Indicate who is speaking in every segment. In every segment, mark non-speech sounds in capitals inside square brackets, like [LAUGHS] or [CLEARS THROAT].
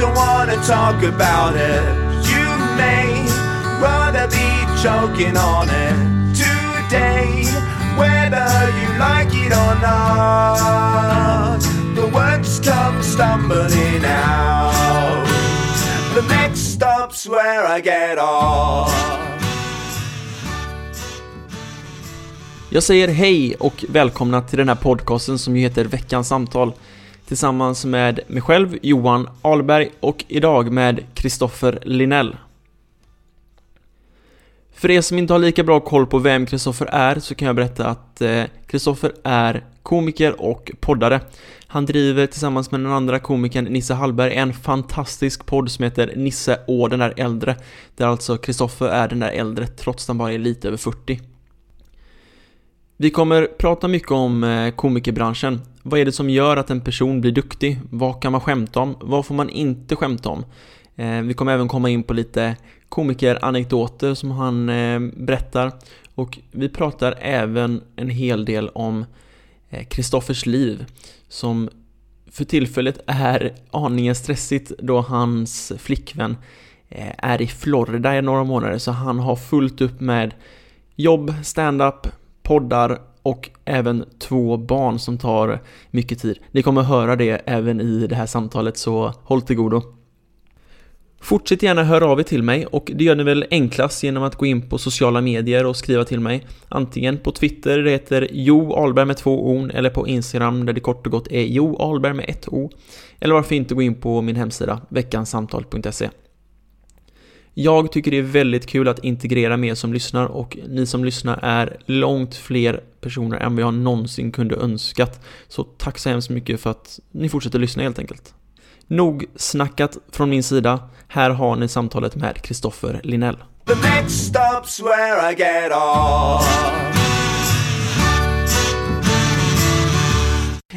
Speaker 1: Don't wanna talk about it. You may rather be choking on it today, whether you like it or not. The words come stumbling out. The next stop's where I get off.
Speaker 2: Jag säger hej och välkomna till den här podcasten som ju heter Veckans samtal tillsammans med mig själv, Johan Alberg och idag med Kristoffer Linell. För er som inte har lika bra koll på vem Kristoffer är så kan jag berätta att eh, Kristoffer är komiker och poddare. Han driver tillsammans med den andra komikern Nisse Hallberg en fantastisk podd som heter Nisse och den där äldre. Där alltså Kristoffer är den där äldre trots att han bara är lite över 40. Vi kommer prata mycket om eh, komikerbranschen. Vad är det som gör att en person blir duktig? Vad kan man skämta om? Vad får man inte skämta om? Eh, vi kommer även komma in på lite komikeranekdoter som han eh, berättar. Och vi pratar även en hel del om eh, Kristoffers liv som för tillfället är aningen stressigt då hans flickvän är i Florida i några månader så han har fullt upp med jobb, stand-up, poddar och även två barn som tar mycket tid. Ni kommer höra det även i det här samtalet så håll till godo. Fortsätt gärna höra av er till mig och det gör ni väl enklast genom att gå in på sociala medier och skriva till mig. Antingen på Twitter, det heter Jo Alberg med två O eller på Instagram där det kort och gott är Jo Alberg med ett O. Eller varför inte gå in på min hemsida veckansamtal.se. Jag tycker det är väldigt kul att integrera med er som lyssnar och ni som lyssnar är långt fler personer än vad jag någonsin kunde önskat. Så tack så hemskt mycket för att ni fortsätter lyssna helt enkelt. Nog snackat från min sida. Här har ni samtalet med Kristoffer Linell.
Speaker 1: The next stop's where I get off.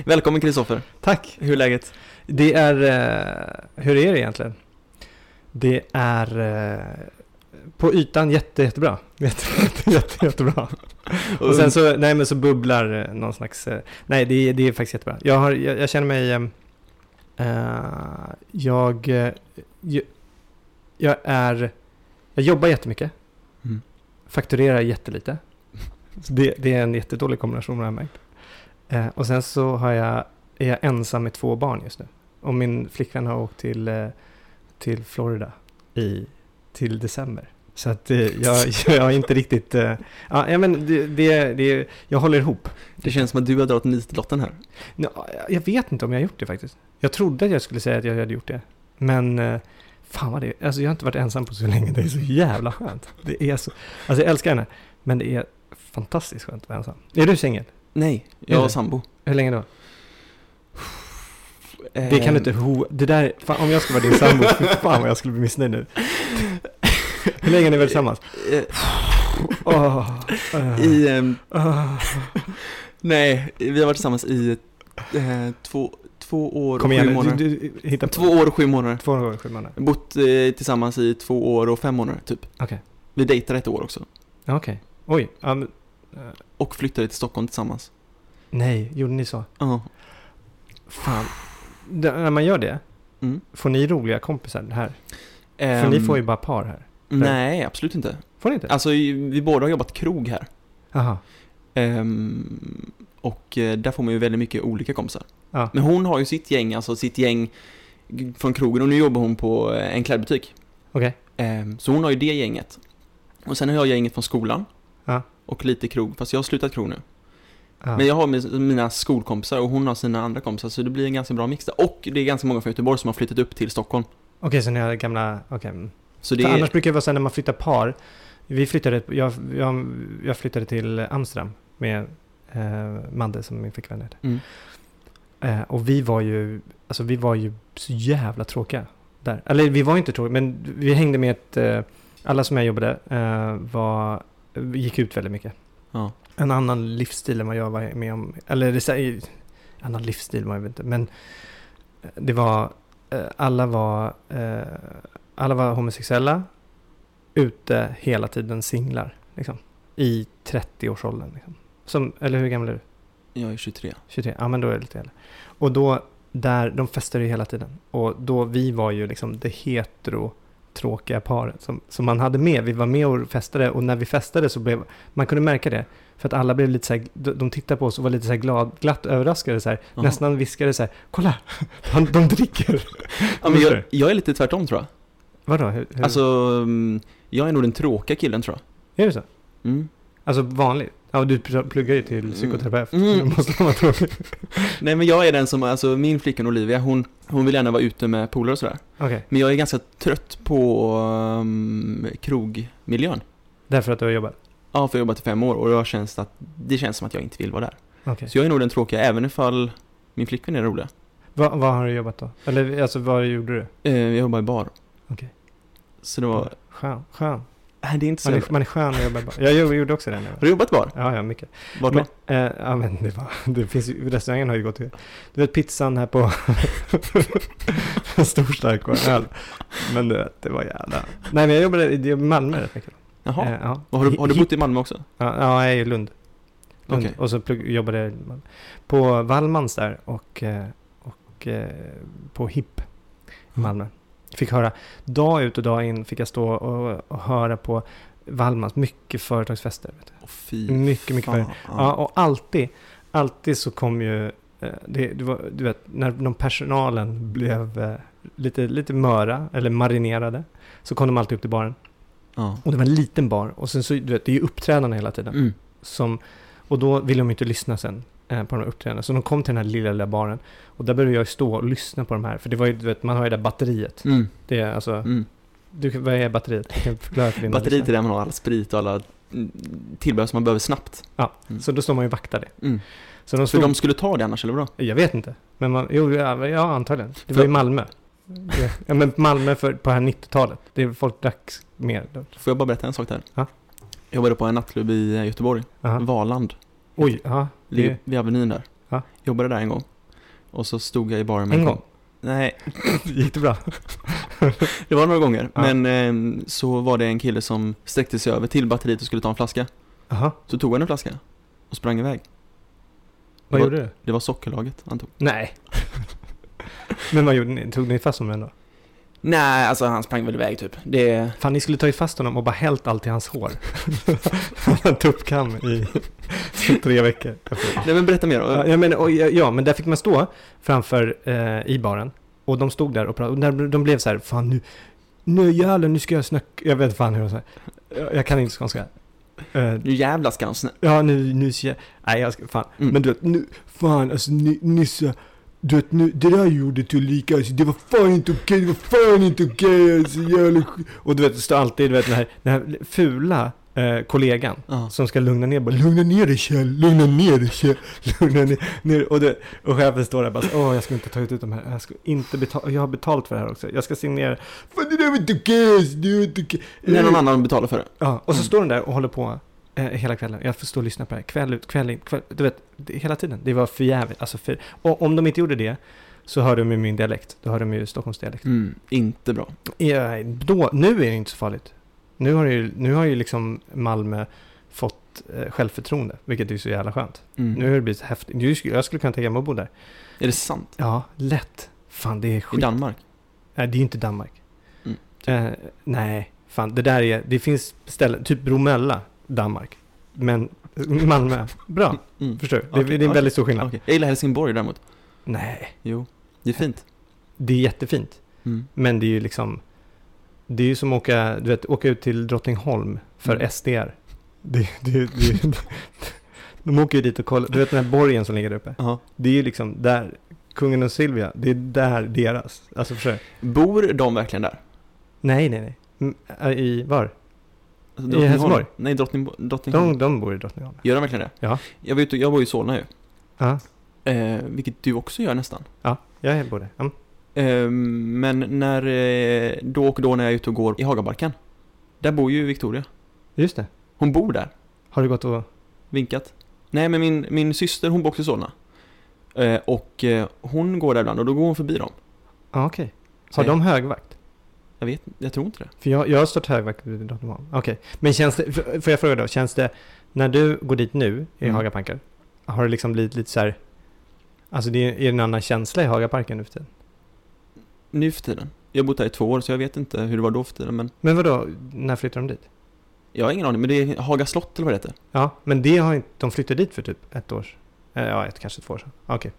Speaker 2: Välkommen Kristoffer.
Speaker 3: Tack.
Speaker 2: Hur är läget?
Speaker 3: Det är, eh, hur är det egentligen? Det är eh, på ytan jätte, jättebra. [LAUGHS] Jätte, jätte, jätte, jättebra. Och sen så, nej men så bubblar eh, någon slags, eh, nej det, är- det är faktiskt jättebra. Jag, har, jag, jag känner mig, eh, eh, jag, eh, jag, jag är, jag jobbar jättemycket.
Speaker 2: Mm.
Speaker 3: Fakturerar jättelite. Så [LAUGHS] det, det är en jättedålig kombination har jag märkt. Eh, och sen så har jag, är jag ensam med två barn just nu. Och min flickvän har åkt till, eh, till Florida i, till december. Så att eh, jag, [LAUGHS] jag har inte riktigt, eh, ja men det, det, det, jag håller ihop.
Speaker 2: Det känns som att du har dragit nitlotten här.
Speaker 3: Jag vet inte om jag har gjort det faktiskt. Jag trodde att jag skulle säga att jag hade gjort det. Men eh, Fan vad det är. Alltså jag har inte varit ensam på så länge. Det är så jävla skönt. Det är så. Alltså jag älskar henne. Men det är fantastiskt skönt att vara ensam. Är du singel?
Speaker 2: Nej,
Speaker 3: Är
Speaker 2: jag har sambo.
Speaker 3: Hur länge då? Det kan du inte
Speaker 2: Ehm,
Speaker 3: ho... Det där... Fan, om jag skulle vara din sambo, fan vad jag skulle bli missnöjd nu. Hur länge är ni väl tillsammans? Åh, åh,
Speaker 2: I, ehm,
Speaker 3: åh.
Speaker 2: nej, vi har varit tillsammans i eh, två, två år
Speaker 3: Kom
Speaker 2: och
Speaker 3: igen
Speaker 2: sju månader.
Speaker 3: du, du, hitta på.
Speaker 2: Två år och sju månader.
Speaker 3: Två år, sju månader.
Speaker 2: Bott eh, tillsammans i två år och fem månader, typ.
Speaker 3: Okej.
Speaker 2: Vi dejtade ett år också.
Speaker 3: Okej. Oj. Ja, men, eh,
Speaker 2: Och flyttade till Stockholm tillsammans.
Speaker 3: nej, gjorde ni så?
Speaker 2: Ja.
Speaker 3: Fan. När man gör det,
Speaker 2: Mm.
Speaker 3: får ni roliga kompisar här? För ni
Speaker 2: Ehm,
Speaker 3: får ju bara par här.
Speaker 2: Nej, absolut inte.
Speaker 3: Får ni inte?
Speaker 2: Alltså, vi båda har jobbat krog här.
Speaker 3: Jaha.
Speaker 2: Ehm, och eh, där får man ju väldigt mycket olika kompisar.
Speaker 3: Ja.
Speaker 2: Men hon har ju sitt gäng, alltså sitt gäng från krogen och nu jobbar hon på eh, en klädbutik.
Speaker 3: Okej.
Speaker 2: Ehm, så hon har ju det gänget. Och sen har jag gänget från skolan.
Speaker 3: Ja.
Speaker 2: Och lite krog, fast jag har slutat krog nu.
Speaker 3: Ja.
Speaker 2: Men jag har med- mina skolkompisar och hon har sina andra kompisar, så det blir en ganska bra mix där. Och det är ganska många från Göteborg som har flyttat upp till Stockholm.
Speaker 3: Okej, så ni har gamla... Okej.
Speaker 2: Så det
Speaker 3: För
Speaker 2: är...
Speaker 3: annars brukar det vara så här när man flyttar par. Vi flyttade, jag, jag, jag flyttade till Amsterdam med eh, Madde som min flickvän heter.
Speaker 2: Mm.
Speaker 3: Eh, och vi var ju, alltså vi var ju så jävla tråkiga där. Eller vi var inte tråkiga, men vi hängde med ett, eh, alla som jag jobbade eh, var, gick ut väldigt mycket.
Speaker 2: Ja.
Speaker 3: En annan livsstil än vad jag var med om. Eller det säger, annan livsstil var jag inte, men eh, det var, eh, alla var, eh, alla var homosexuella, ute hela tiden singlar, liksom. I 30-årsåldern, liksom. Som, eller hur gammal är du?
Speaker 2: Jag är 23.
Speaker 3: 23, ja men då är det lite äldre. Och då, där, de festade ju hela tiden. Och då, vi var ju liksom det hetero tråkiga paret som, som man hade med. Vi var med och festade och när vi festade så blev, man kunde märka det. För att alla blev lite så här, de, de tittade på oss och var lite så här glad, glatt överraskade så här.
Speaker 2: Jaha.
Speaker 3: Nästan viskade så här, kolla, de, de dricker.
Speaker 2: Ja, men jag, jag är lite tvärtom tror jag.
Speaker 3: Vadå? Hur, hur?
Speaker 2: Alltså, mm, jag är nog den tråkiga killen tror
Speaker 3: är det så?
Speaker 2: jag. Mm.
Speaker 3: Alltså vanligt? Ja, du pl- pluggar ju till psykoterapeut.
Speaker 2: Mm.
Speaker 3: Då måste vara tråkig. [LAUGHS]
Speaker 2: Nej men jag är den som, alltså min flicka Olivia, hon, hon vill gärna vara ute med polare och sådär.
Speaker 3: Okej,
Speaker 2: Men jag är ganska trött på um, krogmiljön.
Speaker 3: därför att du har jobbat?
Speaker 2: Ja, för jag har jobbat i fem år och jag känns att, det känns som att jag inte vill vara där.
Speaker 3: Okej.
Speaker 2: Så jag är nog den tråkiga, även ifall min flickvän är den roliga.
Speaker 3: Vad, har du jobbat då? Eller alltså vad gjorde du?
Speaker 2: Eh, jag jobbar i bar.
Speaker 3: Okej.
Speaker 2: Så det var,
Speaker 3: Skön. skön.
Speaker 2: nej det är inte så
Speaker 3: Man är, man är skön och jobbar bara. Jag gjorde- också det nu.
Speaker 2: Har du jobbat i bar?
Speaker 3: Ja, ja, mycket.
Speaker 2: Vart då?
Speaker 3: Men, eh, ja, men det var, det finns ju, restaurangen har ju gått till, du vet pizzan här på [LAUGHS] stor stark och [LAUGHS] öl. Men du vet, det var jävla, nej men jag jobbade i i Malmö rätt mycket.
Speaker 2: Jaha.
Speaker 3: Eh, ja.
Speaker 2: Och har, du, har du bott i Malmö också?
Speaker 3: Ja, ja, jag är i Lund. Lund.
Speaker 2: Okej.
Speaker 3: Och så plugg, jobbade jag på Wallmans där och, eh, och eh, på HIP i Malmö. Fick höra, dag ut och dag in fick jag stå och, och höra på Wallmans, mycket företagsfester. Vet
Speaker 2: fy
Speaker 3: Mycket, mycket
Speaker 2: fan.
Speaker 3: Ja, och alltid, alltid så kom ju, det, det var, du vet, när de personalen blev lite, lite möra eller marinerade, så kom de alltid upp till baren.
Speaker 2: Ja.
Speaker 3: Och det var en liten bar. Och sen så, du vet, det är ju uppträdande hela tiden.
Speaker 2: Mm.
Speaker 3: Som, och då ville de inte lyssna sen eh, på de här uppträdandena. Så de kom till den här lilla, lilla baren. Och där började jag stå och lyssna på de här. För det var ju, du vet, man har ju det där batteriet.
Speaker 2: Mm.
Speaker 3: Det är alltså,
Speaker 2: Mm.
Speaker 3: du, vad är batteriet? Jag kan förklara för
Speaker 2: Batteriet är där man har all sprit och alla tillbehör som man behöver snabbt. Mm.
Speaker 3: Så då står man ju och vaktar det.
Speaker 2: Mm.
Speaker 3: Så de
Speaker 2: För
Speaker 3: stod,
Speaker 2: de skulle ta det annars, eller vadå?
Speaker 3: Jag vet inte. Men man, jo, ja, ja antagligen. Det
Speaker 2: För-
Speaker 3: var i Malmö. Ja, men Malmö för, på det här 90-talet. Det är folk drack mer.
Speaker 2: Får jag bara berätta en sak där?
Speaker 3: Ja.
Speaker 2: Jag jobbade på en nattklubb i eh, Göteborg,
Speaker 3: Aha.
Speaker 2: Valand.
Speaker 3: Oj, ja.
Speaker 2: Ligger
Speaker 3: Det,
Speaker 2: vid Avenyn där.
Speaker 3: Ja.
Speaker 2: Jobbade där en gång. Och så stod jag i baren med
Speaker 3: en
Speaker 2: kom-
Speaker 3: gång.
Speaker 2: Nej, [LAUGHS]
Speaker 3: Gick det bra? [LAUGHS]
Speaker 2: det var några gånger.
Speaker 3: Ja.
Speaker 2: Men ehm, så var det en kille som sträckte sig över till batteriet och skulle ta en flaska.
Speaker 3: Jaha.
Speaker 2: Så tog han en flaska och sprang iväg.
Speaker 3: Vad
Speaker 2: var-
Speaker 3: gjorde du?
Speaker 2: Det var sockerlaget han tog.
Speaker 3: Nej. Men vad gjorde ni? Tog ni fast honom ändå?
Speaker 2: Nej, alltså han sprang väl iväg typ. Det...
Speaker 3: Fan, ni skulle tagit fast honom och bara hällt allt i hans hår. Han hade tuppkam i [LAUGHS] tre veckor.
Speaker 2: Nej men berätta mer då.
Speaker 3: Ja, jag menar, och, ja, ja, men där fick man stå framför eh, i baren. Och de stod där och pratade. Och de blev så här, fan nu, nu jävlar, nu ska jag snacka. Jag vet fan hur de säger. Jag, jag kan inte skånska. Eh,
Speaker 2: Nu jävlar ska han snä...
Speaker 3: ja, nu, nu ska jag, nej jag ska, fan.
Speaker 2: Mm.
Speaker 3: Men du vet, nu, fan alltså ni, Nisse, du vet nu, det där gjorde du lika, alltså, det var fan inte okej, det var fan inte okej, alltså jävla sk-" Och du vet, det står alltid, du vet den här, den här fula eh, kollegan
Speaker 2: Ja.
Speaker 3: som ska lugna ner, bara lugna ner dig Kjell, lugna ner dig Kjell, [LAUGHS] lugna ner, ner. Och, det, och chefen står där bara, åh jag ska inte ta ut de här, jag ska inte betala, jag har betalt för det här också, jag ska signera, fan det där var inte okej, alltså, det var inte okej.
Speaker 2: När någon annan betalar för det.
Speaker 3: Ja, och så
Speaker 2: Mm.
Speaker 3: står den där och håller på eh, hela kvällen. Jag får stå och lyssna på det här, kväll ut, kväll in, kväll, du vet, det, hela tiden. Det var för jävligt, alltså för, och om de inte gjorde det så hör de ju min dialekt, då hör de ju Stockholmsdialekt.
Speaker 2: Mm, inte bra.
Speaker 3: Ja, då, nu är det inte så farligt. Nu har ju, nu har ju liksom Malmö fått eh, självförtroende, vilket är så jävla skönt.
Speaker 2: Mm.
Speaker 3: Nu har det blivit häftigt. Jag skulle kunna tänka mig att bo där.
Speaker 2: Är det sant?
Speaker 3: Ja, lätt. Fan, det är
Speaker 2: I
Speaker 3: skit.
Speaker 2: Danmark?
Speaker 3: Nej, det är ju inte Danmark.
Speaker 2: Mm.
Speaker 3: Eh, nej, fan, det där är, det finns ställen, typ Bromölla, Danmark. Men Malmö, bra.
Speaker 2: Mm.
Speaker 3: Förstår du? Det,
Speaker 2: Okej,
Speaker 3: det är en
Speaker 2: ja.
Speaker 3: väldigt stor skillnad.
Speaker 2: Okej. Jag gillar Helsingborg däremot.
Speaker 3: Nej,
Speaker 2: Jo, det är fint.
Speaker 3: det är jättefint.
Speaker 2: Mm.
Speaker 3: Men det är ju liksom, det är ju som att åka, du vet, åka ut till Drottningholm för
Speaker 2: Mm.
Speaker 3: SDR. Det, det, det, [LAUGHS] de åker ju dit och kollar, du vet den här borgen som ligger där uppe.
Speaker 2: Ja.
Speaker 3: Det är ju liksom där, kungen och Silvia, det är där deras. Alltså förstår du?
Speaker 2: Bor de verkligen där?
Speaker 3: Nej, nej, nej. Mm, äh, I var?
Speaker 2: Alltså,
Speaker 3: I
Speaker 2: Drottningholm?
Speaker 3: Helsingborg?
Speaker 2: Nej, Drottning, Drottningholm.
Speaker 3: De, de bor i Drottningholm.
Speaker 2: Gör de verkligen det?
Speaker 3: Ja.
Speaker 2: Jag, ute, jag bor i Solna ju.
Speaker 3: Ja,
Speaker 2: Eh, vilket du också gör nästan.
Speaker 3: ja jag bor där. Mm.
Speaker 2: Eh, men när, eh, då och då när jag är ute och går i Hagabarken. Där bor ju Victoria.
Speaker 3: Just det.
Speaker 2: Hon bor där.
Speaker 3: Har du gått och...
Speaker 2: Vinkat. Nej, men min, min syster hon bor också i Solna. Eh, och eh, hon går där ibland och då går hon förbi dem.
Speaker 3: Ja, okej. Har
Speaker 2: Så
Speaker 3: de högvakt?
Speaker 2: Jag vet jag tror inte det.
Speaker 3: För jag, jag har stått högvakt vid Drottningholm. Okej. Men känns det, får jag fråga då, känns det, när du går dit nu i
Speaker 2: Mm.
Speaker 3: Hagaparken, har det liksom blivit lite så här, alltså det är, är det en annan känsla i Hagaparken nu för tiden?
Speaker 2: Nu för tiden. Jag har bott där i två år så jag vet inte hur det var då för tiden men
Speaker 3: Men vadå, när flyttade de dit?
Speaker 2: jag har ingen aning. Men det är Haga slott eller vad det heter.
Speaker 3: Ja, men det har inte, de flyttade dit för typ ett år, eh, ja, ett, kanske två år sedan. Okej.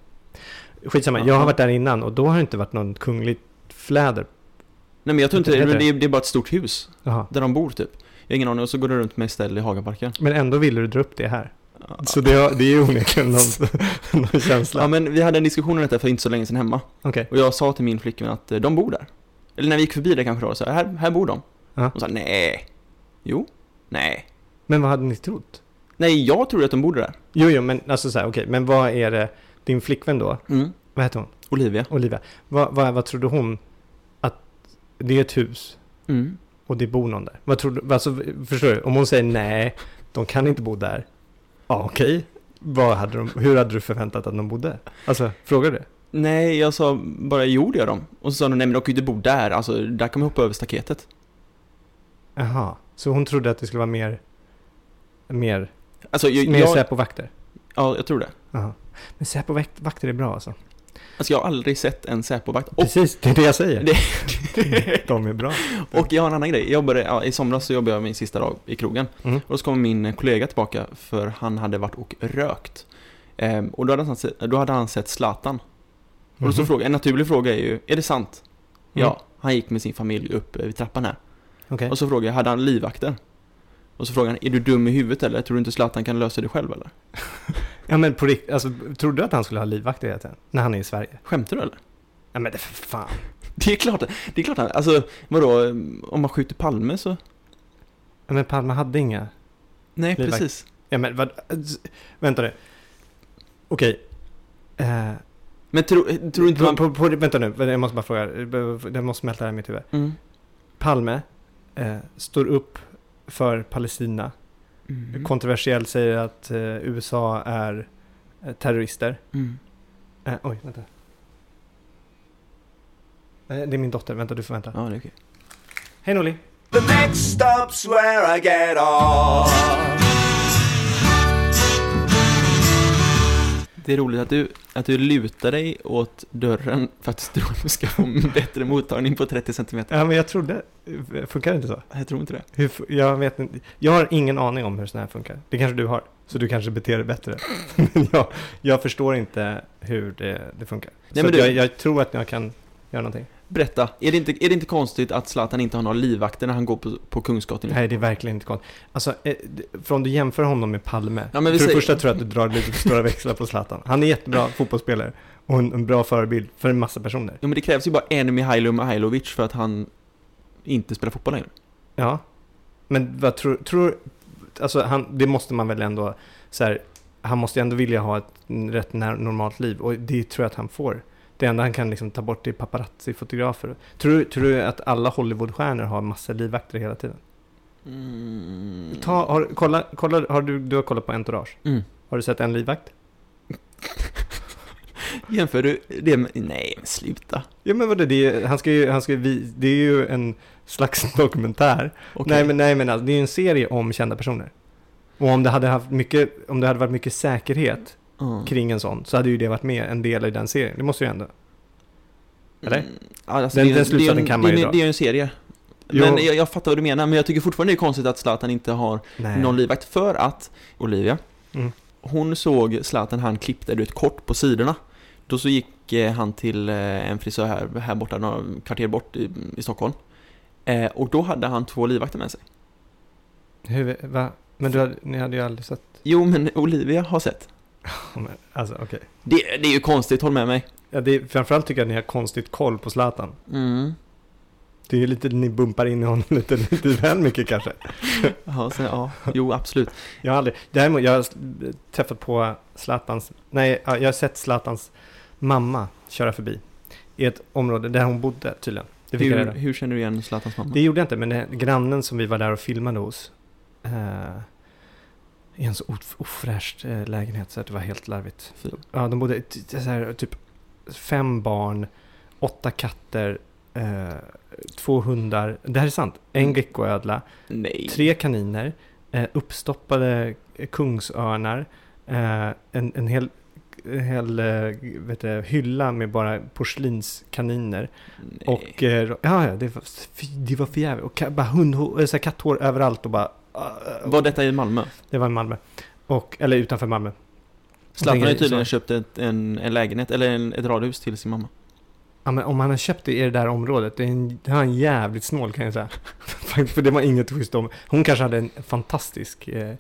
Speaker 3: Skitsamma, jag har varit där innan och då har det inte varit någon kungligt fläder.
Speaker 2: Nej men jag tror inte det. Det är, det är bara ett stort hus.
Speaker 3: Jaha.
Speaker 2: Där de bor typ. Jag har ingen aning. Och så går det runt med ställ i Hagaparken.
Speaker 3: Men ändå ville du dra upp det här. Så det, har- det är onekligen någon, [LAUGHS] någon känsla.
Speaker 2: Ja men vi hade en diskussion om detta för inte så länge sedan hemma.
Speaker 3: Okej.
Speaker 2: Och jag sa till min flickvän att eh, de bor där. Eller när vi gick förbi det kanske då, så här, här, här bor de.
Speaker 3: Ja.
Speaker 2: Hon sa nej. Jo. Nej.
Speaker 3: Men vad hade ni trott?
Speaker 2: Nej, jag tror att de bor där.
Speaker 3: Jo, jo, men alltså så här, okej, men vad är det, din flickvän då,
Speaker 2: Mm.
Speaker 3: vad heter hon?
Speaker 2: Olivia.
Speaker 3: Olivia. Vad, vad, vad trodde hon det är ett hus
Speaker 2: Mm.
Speaker 3: och det bor någon där? Vad tror du, alltså, förstår du? Om hon säger nej, de kan inte bo där. Ja, okej. Vad hade de, hur hade du förväntat att de bodde? Alltså, frågar du det?
Speaker 2: Nej, jag sa bara jo det gör de. Och så sa de nej men de kan ju inte bo där, alltså där kan man hoppa över staketet.
Speaker 3: Jaha, så hon trodde att det skulle vara mer, mer,
Speaker 2: Alltså jag,
Speaker 3: mer
Speaker 2: jag,
Speaker 3: Säpo-vakter?
Speaker 2: ja, jag tror det.
Speaker 3: Jaha. Men Säpo-vakter är bra alltså.
Speaker 2: Alltså jag har aldrig sett en Säpo-vakt. Och,
Speaker 3: Precis, det är det jag säger. [LAUGHS]
Speaker 2: det, [LAUGHS]
Speaker 3: De är bra.
Speaker 2: och jag har en annan grej. Jag jobbade, ja, I somras så jobbade jag min sista dag i krogen.
Speaker 3: Mm.
Speaker 2: Och så kom min kollega tillbaka för han hade varit och rökt. Ehm, och då hade, han sett, då hade han sett Zlatan. Och då så
Speaker 3: Mhm.
Speaker 2: fråga, en naturlig fråga är ju, är det sant?
Speaker 3: Mm.
Speaker 2: Ja, han gick med sin familj upp eh, vid trappan här.
Speaker 3: Okej.
Speaker 2: Och så frågade jag, hade han livvakter? Och så frågade han, är du dum i huvudet eller? Tror du inte Zlatan kan lösa det själv eller? [LAUGHS]
Speaker 3: Ja men på riktigt, alltså trodde du att han skulle ha livvakter tiden? När han är i Sverige?
Speaker 2: Skämtar du eller?
Speaker 3: Ja men det för fan. [LAUGHS]
Speaker 2: Det är klart, det är klart han, alltså vadå, om man skjuter Palme så?
Speaker 3: Ja, men Palme hade inga.
Speaker 2: Nej,
Speaker 3: Livvakt.
Speaker 2: precis.
Speaker 3: Ja men vad, vänta nu. Okej. Eh,
Speaker 2: Men tro, tror du inte
Speaker 3: på,
Speaker 2: man...
Speaker 3: på, på, vänta nu, jag måste bara fråga. Jag måste smälta det här i mitt huvud.
Speaker 2: Mm.
Speaker 3: Palme eh, står upp för Palestina.
Speaker 2: Mm.
Speaker 3: Kontroversiellt säger att eh, USA är eh, terrorister.
Speaker 2: Mm.
Speaker 3: Eh, oj, vänta. Eh, det är min dotter, vänta du får vänta.
Speaker 2: Ja, det är okej.
Speaker 3: Hej Norli!
Speaker 1: The next stop's where I get off.
Speaker 2: Det är roligt att du, att du lutar dig åt dörren för att du tror att du ska få en bättre mottagning på 30 cm.
Speaker 3: Ja men jag trodde, funkar det inte så?
Speaker 2: Jag tror inte det.
Speaker 3: Hur, jag vet inte, jag har ingen aning om hur sådana här funkar. Det kanske du har, så du kanske beter dig bättre. [LAUGHS] Men jag, jag förstår inte hur det, det funkar.
Speaker 2: Nej,
Speaker 3: så
Speaker 2: du-
Speaker 3: jag, jag tror att jag kan göra någonting.
Speaker 2: Berätta, är det, inte, är det inte konstigt att Zlatan inte har några livvakter när han går på, på Kungsgatan?
Speaker 3: Nej, det är verkligen inte konstigt. Alltså, eh, för om du jämför honom med Palme.
Speaker 2: Ja,
Speaker 3: för det
Speaker 2: säger-
Speaker 3: första tror jag att du drar lite stora växlar på Zlatan. Han är jättebra [LAUGHS] fotbollsspelare och en, en bra förebild för en massa personer.
Speaker 2: Jo men det krävs ju bara en Mihailo Mihailovic för att han inte spelar fotboll längre.
Speaker 3: Ja. Men vad tror, tror alltså han, det måste man väl ändå, så här, han måste ju ändå vilja ha ett rätt normalt liv och det tror jag att han får. Det enda han kan liksom ta bort är paparazzi-fotografer. Tror, tror du att alla Hollywoodstjärnor har massa livvakter hela tiden?
Speaker 2: Mm.
Speaker 3: Ta, har, kolla, kolla, har du, du har kollat på Entourage?
Speaker 2: Mm.
Speaker 3: Har du sett en livvakt? [LAUGHS]
Speaker 2: Jämför du det med... Nej, men sluta.
Speaker 3: Ja men vadå, det är, han ska ju, han ska vi- det är ju en slags [LAUGHS] dokumentär.
Speaker 2: Okej.
Speaker 3: Nej men, nej men alltså, det är ju en serie om kända personer. Och om det hade, haft mycket, om det hade varit mycket säkerhet
Speaker 2: Mm.
Speaker 3: kring en sån så hade ju det varit med en del i den serien. Det måste ju ändå. Eller?
Speaker 2: Mm. Alltså,
Speaker 3: Den-
Speaker 2: det,
Speaker 3: den slutsatsen
Speaker 2: en-
Speaker 3: kan man ju dra.
Speaker 2: det är ju en serie.
Speaker 3: Jo.
Speaker 2: Men jag, jag fattar vad du menar, men jag tycker fortfarande det är konstigt att Zlatan inte har
Speaker 3: Nej.
Speaker 2: någon livvakt. För att Olivia,
Speaker 3: Mm.
Speaker 2: hon såg Zlatan han klippte vet, kort på sidorna. Då så gick eh, han till eh, en frisör här, här borta, några kvarter bort i, i Stockholm. Eh, och då hade han två livvakter med sig.
Speaker 3: Hur, va? Men du hade, ni hade ju aldrig sett...
Speaker 2: Jo, men Olivia har sett.
Speaker 3: Alltså okej.
Speaker 2: Det, det är ju konstigt, håll med mig.
Speaker 3: Ja, det är, framförallt tycker jag att ni har konstigt koll på Zlatan.
Speaker 2: Mm.
Speaker 3: Det är ju lite, ni bumpar in i honom lite, lite väl mycket kanske.
Speaker 2: Ja, så, ja, jo absolut.
Speaker 3: Jag har aldrig, däremot, jag har träffat på Zlatans, nej, ja, jag har sett Zlatans mamma köra förbi. I ett område där hon bodde tydligen. Det fick jag
Speaker 2: Hur,
Speaker 3: reda.
Speaker 2: hur känner du igen Zlatans mamma?
Speaker 3: Det gjorde jag inte, men det, grannen som vi var där och filmade hos. Eh, I en så of- ofräscht eh, lägenhet så att det var helt larvigt.
Speaker 2: Fy.
Speaker 3: Ja, de bodde här, typ fem barn, åtta katter, eh, två hundar. Det här är sant. En
Speaker 2: Mm.
Speaker 3: geckoödla,
Speaker 2: Nej.
Speaker 3: tre kaniner, eh, uppstoppade kungsörnar, eh, en, en hel, hel eh, vet du, hylla med bara porslinskaniner.
Speaker 2: Nej.
Speaker 3: Och eh, ja, det var, det var för jävligt. Och bara äh, så katthår överallt och bara... Uh,
Speaker 2: Var detta i Malmö?
Speaker 3: Det var i Malmö. Och, eller utanför Malmö.
Speaker 2: Zlatan har ju tydligen
Speaker 3: så-
Speaker 2: köpt ett, en, en lägenhet, eller en, ett radhus till sin mamma.
Speaker 3: Ja, men om han har köpt det i det där området, det är en, det är han jävligt snål kan jag säga. [LAUGHS] för det var inget schysst om. Hon kanske hade en fantastisk, eh,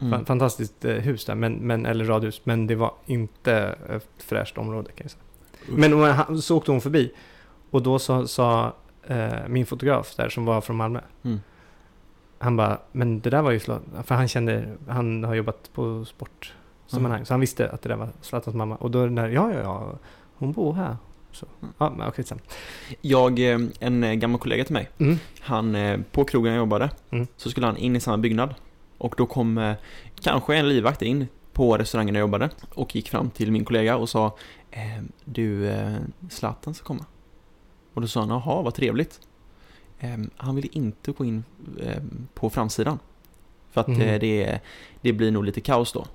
Speaker 2: Mm.
Speaker 3: fa- fantastiskt eh, hus där, men, men, eller radhus, men det var inte ett fräscht område kan jag säga. Men om han, så åkte hon förbi och då sa, sa eh, min fotograf där som var från Malmö,
Speaker 2: Mm.
Speaker 3: Han bara, men det där var ju Zlatan, för han kände, han har jobbat på sportsammanhang, så han visste att det där var Zlatans mamma. Och då är den där, ja ja ja, hon bor här. Så,
Speaker 2: Mm.
Speaker 3: ja men okej sen.
Speaker 2: Jag, eh, en eh, gammal kollega till mig,
Speaker 3: Mm.
Speaker 2: han, eh, på krogen jag jobbade,
Speaker 3: Mm.
Speaker 2: så skulle han in i samma byggnad. Och då kom kanske en livvakt in på restaurangen där jag jobbade och gick fram till min kollega och sa eh, Du, eh, Zlatan ska komma. Och då sa han, jaha, vad trevligt. Eh, han ville inte gå in eh, på framsidan. För att eh, det, det blir nog lite kaos då.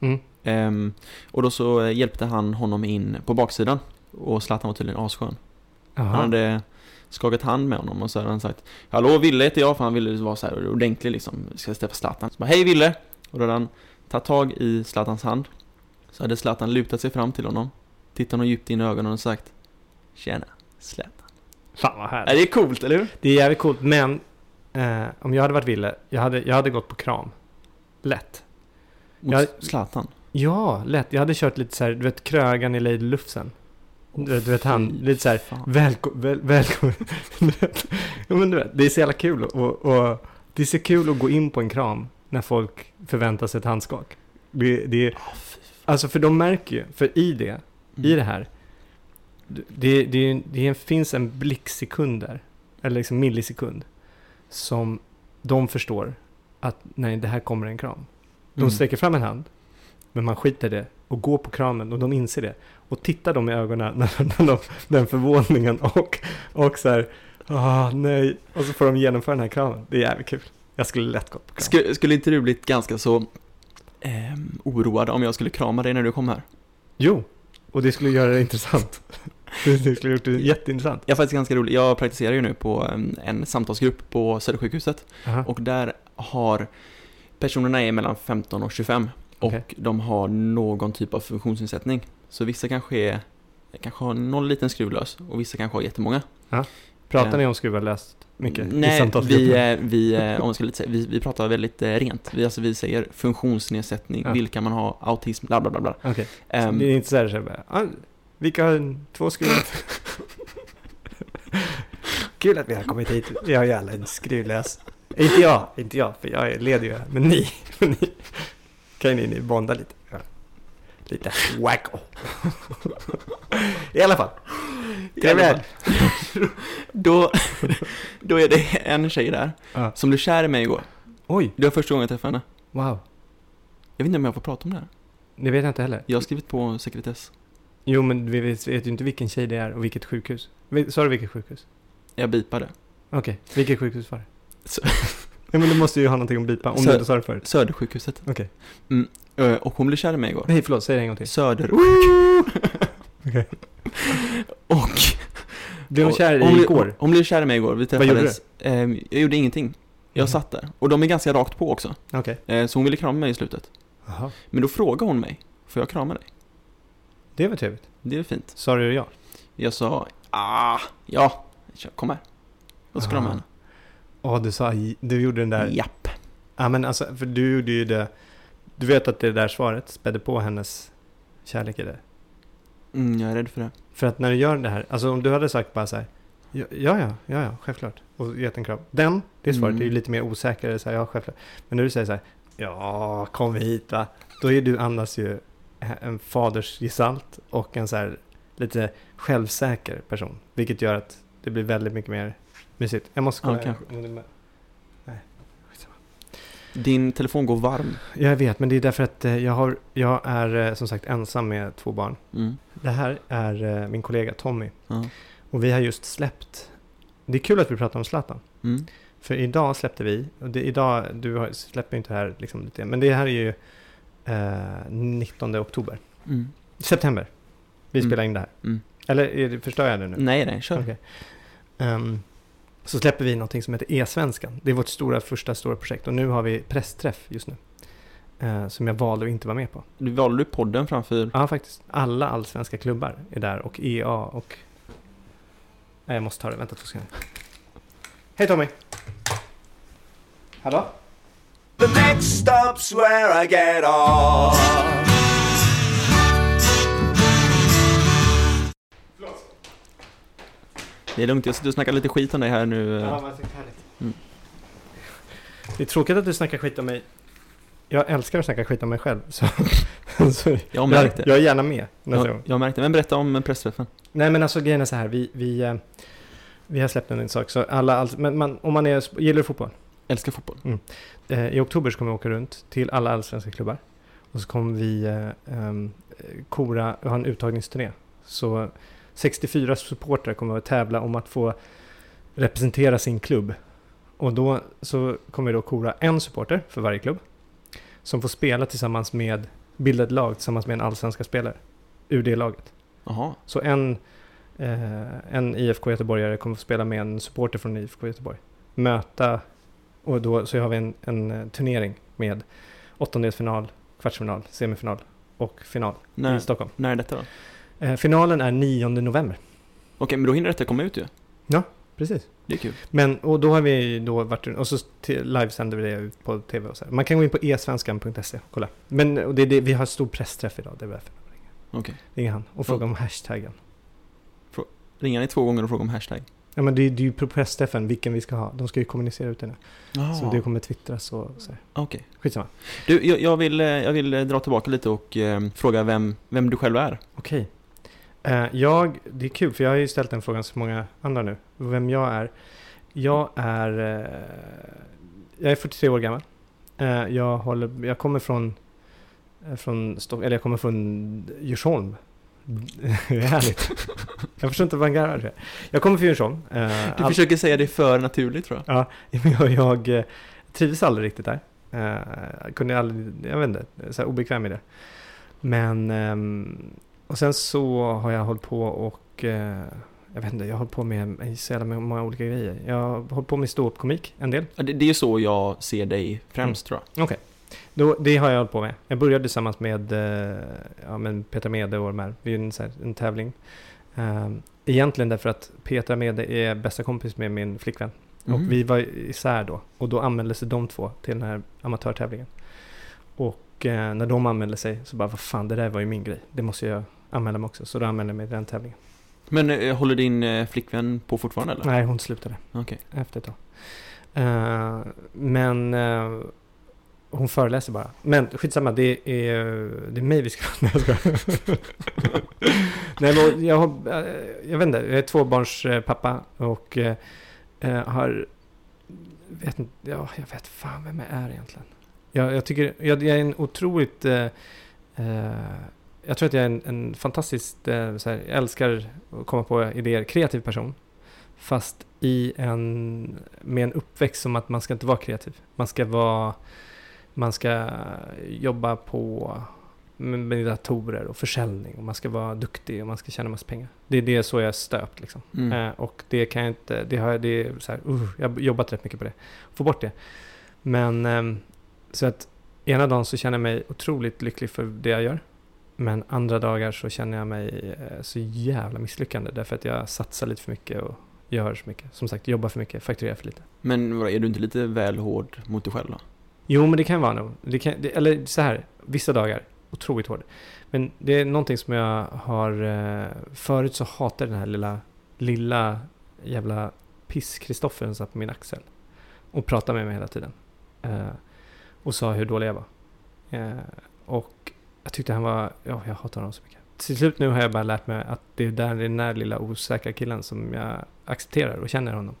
Speaker 3: Mm.
Speaker 2: Ehm, och då så hjälpte han honom in på baksidan. Och Zlatan var tydligen asskön. Han
Speaker 3: Jaha.
Speaker 2: hade skakat hand med honom och så hade han sagt Hallå Ville heter jag, för han ville vara så här ordentlig liksom, ska träffa Zlatan. Så bara, Hej Ville! Och då hade han tagit tag i Zlatans hand. Så hade Zlatan lutat sig fram till honom, tittat honom djupt in i ögonen och sagt Tjena, Zlatan.
Speaker 3: Fan vad härligt.
Speaker 2: det är coolt, eller hur?
Speaker 3: Det är jävligt coolt, men eh, om jag hade varit Ville, jag hade, jag hade gått på kram. Lätt.
Speaker 2: Mot
Speaker 3: Jag-
Speaker 2: Zlatan.
Speaker 3: Ja, lätt. Jag hade kört lite så här, du vet Krögan i Lady Lufsen. Du, vet- du vet han, lite så här, välkommen, väl, välkommen. [LAUGHS] Ja, men du vet, det är så jävla kul och, och det är så kul att gå in på en kram när folk förväntar sig ett handskak. Det, det alltså för de märker ju, för i det, i det här, det, det, det finns en blicksekund där, eller liksom millisekund, som de förstår att nej, det här kommer en kram. De
Speaker 2: Mm.
Speaker 3: sträcker fram en hand, men man skiter det och går på kramen och de inser det. Och tittar dem i ögonen [LAUGHS] när, när de, den förvåningen och, och så här, ah nej, och så får de genomföra den här kramen. Det är jävligt kul. Jag skulle lätt gå på kram.
Speaker 2: Skulle, skulle inte du blivit ganska så ehm, oroad om jag skulle krama dig när du kom här?
Speaker 3: Jo, och det skulle göra det intressant. Det skulle gjort det jätteintressant.
Speaker 2: Jag är faktiskt ganska rolig. Jag praktiserar ju nu på em, en samtalsgrupp på Södersjukhuset.
Speaker 3: Aha.
Speaker 2: Och där har personerna är mellan 15 och 25 och
Speaker 3: Okej.
Speaker 2: de har någon typ av funktionsnedsättning. Så vissa kanske är kanske har någon liten skruv lös och vissa kanske har jättemånga.
Speaker 3: Pratar
Speaker 2: Eh,
Speaker 3: ni om skruvar löst mycket
Speaker 2: Nej, vi, vi, om ska lite säga, vi, vi pratar väldigt eh, rent. Vi, alltså, vi säger funktionsnedsättning,
Speaker 3: Ja.
Speaker 2: vilka man har, autism, bla bla bla. bla.
Speaker 3: Okej,
Speaker 2: Ehm,
Speaker 3: det är inte så här, så här bara, ah, vilka har två skruvar? [LAUGHS] Kul att vi har kommit hit. Vi har ju alla en skruvlös. Inte jag, inte jag, för jag leder ju här. Men ni, [LAUGHS] ni kan ju ni bonda lite. Ja. Lite wacko. I alla fall.
Speaker 2: Fall. då, då är det en tjej där
Speaker 3: Ja.
Speaker 2: som blev kär i mig igår.
Speaker 3: Oj,
Speaker 2: Det var första gången jag träffade henne.
Speaker 3: wow.
Speaker 2: Jag vet inte om jag får prata om det här.
Speaker 3: Det vet jag inte heller.
Speaker 2: Jag har skrivit på sekretess.
Speaker 3: Jo, men vi vet, vet ju inte vilken tjej det är och vilket sjukhus. Sa du vilket sjukhus?
Speaker 2: Jag bipade.
Speaker 3: Okej, vilket sjukhus var det?
Speaker 2: Så- [LAUGHS]
Speaker 3: Ja, men du måste ju ha någonting att bipa, om
Speaker 2: Så-
Speaker 3: du inte sa det förut.
Speaker 2: Södersjukhuset.
Speaker 3: Okej.
Speaker 2: Eh, Och hon blev kär i mig igår.
Speaker 3: Nej, förlåt, säg det en gång till.
Speaker 2: Söder. [LAUGHS]
Speaker 3: Okej.
Speaker 2: Och...
Speaker 3: Blev hon kär i
Speaker 2: hon,
Speaker 3: igår?
Speaker 2: Hon blev kär i mig igår. Vi
Speaker 3: Vad gjorde
Speaker 2: träffades. Ehm, jag gjorde ingenting. Jag
Speaker 3: Mhm.
Speaker 2: satt där. Och de är ganska rakt på också.
Speaker 3: Okej.
Speaker 2: Eh, Så hon ville krama mig i slutet.
Speaker 3: Jaha.
Speaker 2: Men då frågade hon mig, får jag krama dig?
Speaker 3: Det var trevligt.
Speaker 2: Det är fint.
Speaker 3: Sa du ja?
Speaker 2: Jag sa, ah, ja, kom här. Så kramade jag henne.
Speaker 3: Ja, du sa, du gjorde den där.
Speaker 2: Japp.
Speaker 3: Ja, men alltså, för du gjorde ju det. Du vet att det där svaret spädde på hennes kärlek i det.
Speaker 2: Mm, jag är rädd för det.
Speaker 3: För att när du gör det här, alltså om du hade sagt bara så här, ja, ja, ja, ja, självklart, och gett en kram. Den, det svaret
Speaker 2: Mm.
Speaker 3: är ju lite mer osäkrare, så här, ja, självklart. Men när du säger så här, ja, kom hit va, då är du andas ju en fadersgestalt och en så här lite självsäker person. Vilket gör att det blir väldigt mycket mer mysigt. Jag måste
Speaker 2: Ja,
Speaker 3: kolla. Nej, skitsamma.
Speaker 2: Din telefon går varm.
Speaker 3: Jag vet, men det är därför att eh, jag, har, jag är eh, som sagt ensam med två barn.
Speaker 2: Mm.
Speaker 3: Det här är eh, min kollega Tommy.
Speaker 2: Ja.
Speaker 3: Och vi har just släppt. Det är kul att vi pratar om Zlatan.
Speaker 2: Mm.
Speaker 3: För idag släppte vi. Och det, idag, du har, släpper inte här liksom lite. Men det här är ju eh, 19 oktober.
Speaker 2: Mm.
Speaker 3: September. Vi
Speaker 2: Mm.
Speaker 3: spelar in det här.
Speaker 2: Mm.
Speaker 3: Eller är det, förstör jag det nu?
Speaker 2: Nej, nej, kör.
Speaker 3: Okej. Ehm, så släpper vi någonting som heter E-svenskan. Det är vårt stora, första stora projekt. Och nu har vi pressträff just nu. Eh, som jag valde att inte vara med på.
Speaker 2: Nu valde du podden framför...
Speaker 3: Ja, faktiskt. Alla allsvenska klubbar är där och EA och... Nej, jag måste ta det. Vänta två sekunder. Hej Tommy! Hallå?
Speaker 1: The next stop's where I get off.
Speaker 2: Det är lugnt, jag sitter och snackar lite skit om dig här nu.
Speaker 3: Ja, men det är härligt.
Speaker 2: Mm.
Speaker 3: Det är tråkigt att du snackar skit om mig. Jag älskar att snacka skit om mig själv. Så, [LAUGHS] så
Speaker 2: Jag det.
Speaker 3: jag är gärna med nästa
Speaker 2: Jag,
Speaker 3: gång.
Speaker 2: jag märkte Men berätta om pressträffen.
Speaker 3: Nej men alltså grejen är så här. Vi, vi, eh, vi har släppt en sak. Så alla, all, men man, om man är, gillar du fotboll?
Speaker 2: Älskar fotboll.
Speaker 3: Eh, I oktober så kommer vi åka runt till alla allsvenska klubbar. Och så kommer vi eh, ehm, kora, ha en uttagningsturné. Så 64 supportrar kommer att tävla om att få representera sin klubb. Och då så kommer vi då kora en supporter för varje klubb. Som får spela tillsammans med, bilda ett lag tillsammans med en allsvenska spelare. Ur det laget.
Speaker 2: Jaha.
Speaker 3: Så en, eh, en IFK Göteborgare kommer få spela med en supporter från IFK Göteborg. Möta, och då så har vi en, en eh, turnering med åttondelsfinal, kvartsfinal, semifinal och final i
Speaker 2: När,
Speaker 3: Stockholm.
Speaker 2: när är detta då?
Speaker 3: Eh, finalen är 9 november.
Speaker 2: Okej, men då hinner detta komma ut ju.
Speaker 3: Precis.
Speaker 2: Det är kul.
Speaker 3: Men, och då har vi då varit, och så livesänder vi det ut på tv och så här. Man kan gå in på esvenskan.se och kolla. Men och det, det, vi har stor pressträff idag, det är därför.
Speaker 2: Okej.
Speaker 3: Ringa han och fråga om hashtaggen.
Speaker 2: Ringa ni två gånger och fråga om hashtag.
Speaker 3: Ja men det, är- det är ju pressträffen vilken vi ska ha. De ska ju kommunicera ut det nu.
Speaker 2: Jaha.
Speaker 3: Så det kommer twittras och så.
Speaker 2: Okej.
Speaker 3: Skitsamma.
Speaker 2: Du, jag, jag, vill, eh, jag vill eh, dra tillbaka lite och eh, fråga vem, vem du själv är.
Speaker 3: Okej. Eh, jag, det är kul för jag har ju ställt den frågan så många andra nu. Vem jag är. Jag är, eh, jag är 43 år gammal. Eh, jag, håller, jag kommer från, från Stock, eller jag kommer från Djursholm. Det [LAUGHS] är härligt. jag förstår inte vad han garvar för. Jag kommer från Djursholm. Eh,
Speaker 2: Du
Speaker 3: all-
Speaker 2: försöker säga det för naturligt tror jag.
Speaker 3: Ja, [LAUGHS] men jag, jag eh, trivdes aldrig riktigt där. Eh, Jag kunde aldrig, jag vet inte, så obekväm i det. Men, ehm, och sen så har jag hållit på och, eh, jag vet inte, jag har hållit på med så jävla många olika grejer. Jag har hållit på med ståuppkomik en del.
Speaker 2: Det, det är ju så jag ser dig främst tror jag.
Speaker 3: Okej. Då, det har jag hållit på med. Jag började tillsammans med eh, ja, men Petra Mede och de här. Vi är en, en tävling. Um, egentligen därför att Petra Mede är bästa kompis med min flickvän.
Speaker 2: Mhm.
Speaker 3: Och vi var isär då. Och då anmälde sig de två till den här amatörtävlingen. Och eh, när de anmälde sig så bara, vad fan, det där var ju min grej. Det måste jag anmäla mig också. Så då anmälde jag mig till den tävlingen.
Speaker 2: Men eh, håller din eh, flickvän på fortfarande eller?
Speaker 3: Nej, hon slutade
Speaker 2: Okej.
Speaker 3: efter ett tag. Eh, men eh, hon föreläser bara. Men skitsamma, det är, det är mig vi ska... [LAUGHS] Nej, jag skojar. Nej, men jag, har, eh, jag vet inte, jag är tvåbarnspappa eh, och eh, har... Vet inte, ja, jag vet fan vem jag är egentligen. Jag, jag tycker, jag, jag är en otroligt... Eh, eh, jag tror att jag är en, en fantastiskt, eh, så här, jag älskar att komma på idéer, kreativ person. Fast i en, med en uppväxt som att man ska inte vara kreativ. Man ska vara, man ska jobba på med datorer och försäljning och man ska vara duktig och man ska tjäna massa pengar. Det är det så jag är stöpt liksom.
Speaker 2: Mm.
Speaker 3: Eh, och det kan jag inte, det har det är så här, uh, jag har jobbat rätt mycket på det. Få bort det. Men ehm, så att ena dagen så känner jag mig otroligt lycklig för det jag gör. Men andra dagar så känner jag mig eh, så jävla misslyckande därför att jag satsar lite för mycket och gör så mycket. Som sagt, jobbar för mycket, fakturerar för lite.
Speaker 2: Men är du inte lite väl hård mot dig själv då?
Speaker 3: Jo, men det kan vara nog. Det kan, det, eller så här, vissa dagar, otroligt hård. Men det är någonting som jag har... Eh, förut så hatade jag den här lilla, lilla jävla piss-Kristoffer som satt på min axel. Och pratade med mig hela tiden. Eh, och sa hur dålig jag var. Eh, och jag tyckte han var... Ja, jag hatar honom så mycket. Till slut nu har jag bara lärt mig att det är där, den där lilla osäkra killen som jag accepterar och känner honom.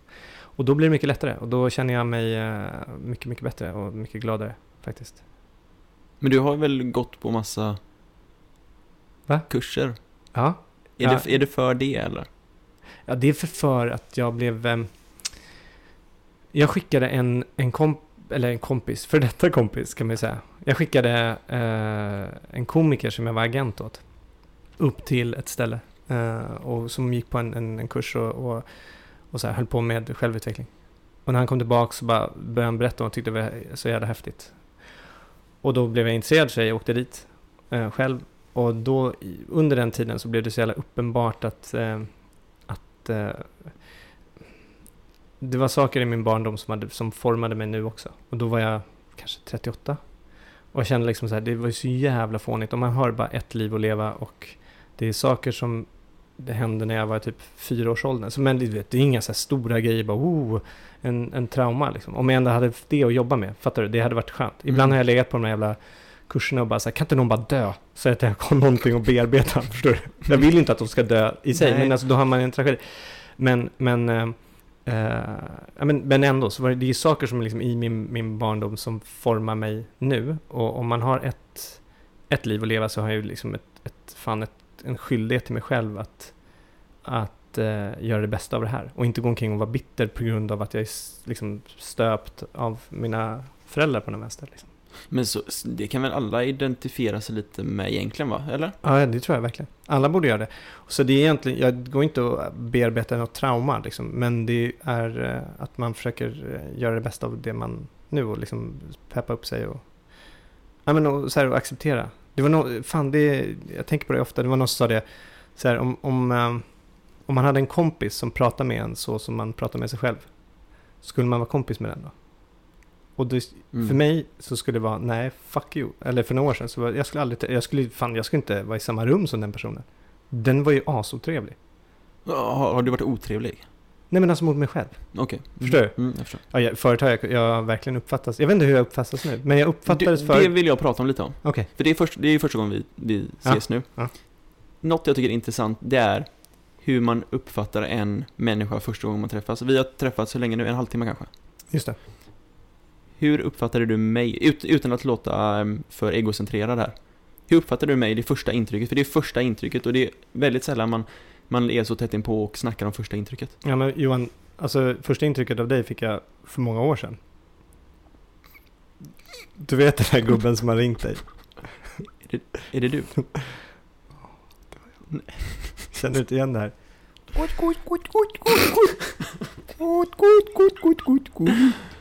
Speaker 3: Och då blir det mycket lättare och då känner jag mig eh, mycket, mycket bättre och mycket gladare faktiskt.
Speaker 2: Men du har väl gått på massa
Speaker 3: Va?
Speaker 2: kurser?
Speaker 3: Ja,
Speaker 2: Är,
Speaker 3: Ja.
Speaker 2: det, är det för det eller?
Speaker 3: ja det är för, för att jag blev... ehm, jag skickade en, en komp eller en kompis, för detta kompis kan man ju säga. Jag skickade eh, en komiker som jag var agent åt upp till ett ställe eh, och som gick på en, en, en kurs och, och, och så här, höll på med självutveckling. Och när han kom tillbaka så bara började han berätta och tyckte det var så jävla häftigt. Och då blev jag intresserad så jag åkte dit eh, själv. Och då under den tiden så blev det så jävla uppenbart att, eh, att eh, det var saker i min barndom som, hade, som formade mig nu också. Och då var jag kanske 38. Och jag kände liksom så här, det var ju så jävla fånigt. Och man har bara ett liv att leva och det är saker som det hände när jag var typ fyra års ålder. Så, men du vet, det är inga så stora grejer, bara oh, en, en trauma liksom. Om jag ändå hade det att jobba med, fattar du? Det hade varit skönt. Ibland
Speaker 2: Mm.
Speaker 3: har jag legat på de här jävla kurserna och bara så här, kan inte någon bara dö? Så att jag har någonting att bearbeta, [LAUGHS] förstår du? Jag vill inte att de ska dö i sig,
Speaker 2: Nej.
Speaker 3: men alltså då har man en tragedi. Men, men, eh, ja, men, men ändå, så var det, det är saker som liksom i min, min barndom som formar mig nu. Och om man har ett, ett liv att leva så har jag ju liksom ett, ett, fan ett, en skyldighet till mig själv att, att eh, göra det bästa av det här. Och inte gå omkring och vara bitter på grund av att jag är liksom stöpt av mina föräldrar på den vänster. Liksom.
Speaker 2: Men så, det kan väl alla identifiera sig lite med egentligen va? Eller?
Speaker 3: Ja, det tror jag verkligen. Alla borde göra det. Så det är egentligen, jag går inte att bearbeta något trauma liksom, men det är eh, att man försöker eh, göra det bästa av det man nu och liksom peppa upp sig och, ja, men och, så här, och acceptera. Det var nog, fan det, jag tänker på det ofta, det var någon som sa det, så här, om, om, eh, om man hade en kompis som pratade med en så som man pratar med sig själv, skulle man vara kompis med den då? Och det,
Speaker 2: Mm.
Speaker 3: för mig så skulle det vara, nej, fuck you. Eller för några år sedan så var, jag skulle aldrig, jag skulle, fan, jag skulle inte vara i samma rum som den personen. Den var ju asotrevlig.
Speaker 2: Har, har du varit otrevlig?
Speaker 3: Nej men alltså mot mig själv.
Speaker 2: Okej.
Speaker 3: Förstår
Speaker 2: Mm, mm, jag förstår.
Speaker 3: Ja, jag, förut har jag, jag verkligen uppfattats, jag vet inte hur jag uppfattas nu, men jag uppfattades
Speaker 2: Du,
Speaker 3: för...
Speaker 2: det vill jag prata om lite om.
Speaker 3: Okej.
Speaker 2: För det är, först, det är ju första gången vi, vi
Speaker 3: Ja,
Speaker 2: ses nu.
Speaker 3: ja.
Speaker 2: Något jag tycker är intressant, det är hur man uppfattar en människa första gången man träffas. Vi har träffats så länge nu, en halvtimme kanske.
Speaker 3: Just det.
Speaker 2: Hur uppfattade du mig, ut, utan att låta um, för egocentrerad här? Hur uppfattade du mig, det första intrycket? För det är första intrycket och det är väldigt sällan man, man är så tätt inpå och snackar om första intrycket.
Speaker 3: Ja men Johan, alltså första intrycket av dig fick jag för många år sedan. Du vet den här gubben som har ringt dig?
Speaker 2: Är det du?
Speaker 3: Känner du inte igen det här?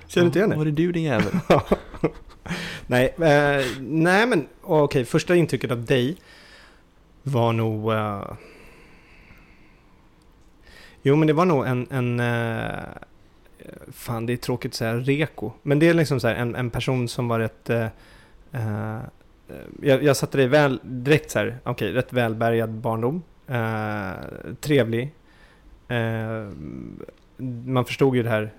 Speaker 3: Känner du inte igen det?
Speaker 2: Var det du din jävel? [LAUGHS]
Speaker 3: nej, eh, nej men okej, första intrycket av dig var nog... eh, jo, men det var nog en... en eh, fan, det är tråkigt att säga reko. Men det är liksom så här, en, en person som var rätt... eh, eh, jag, jag satte dig väl direkt så här, okej, rätt välbärgad barndom. Eh, trevlig. Eh, man förstod ju det här,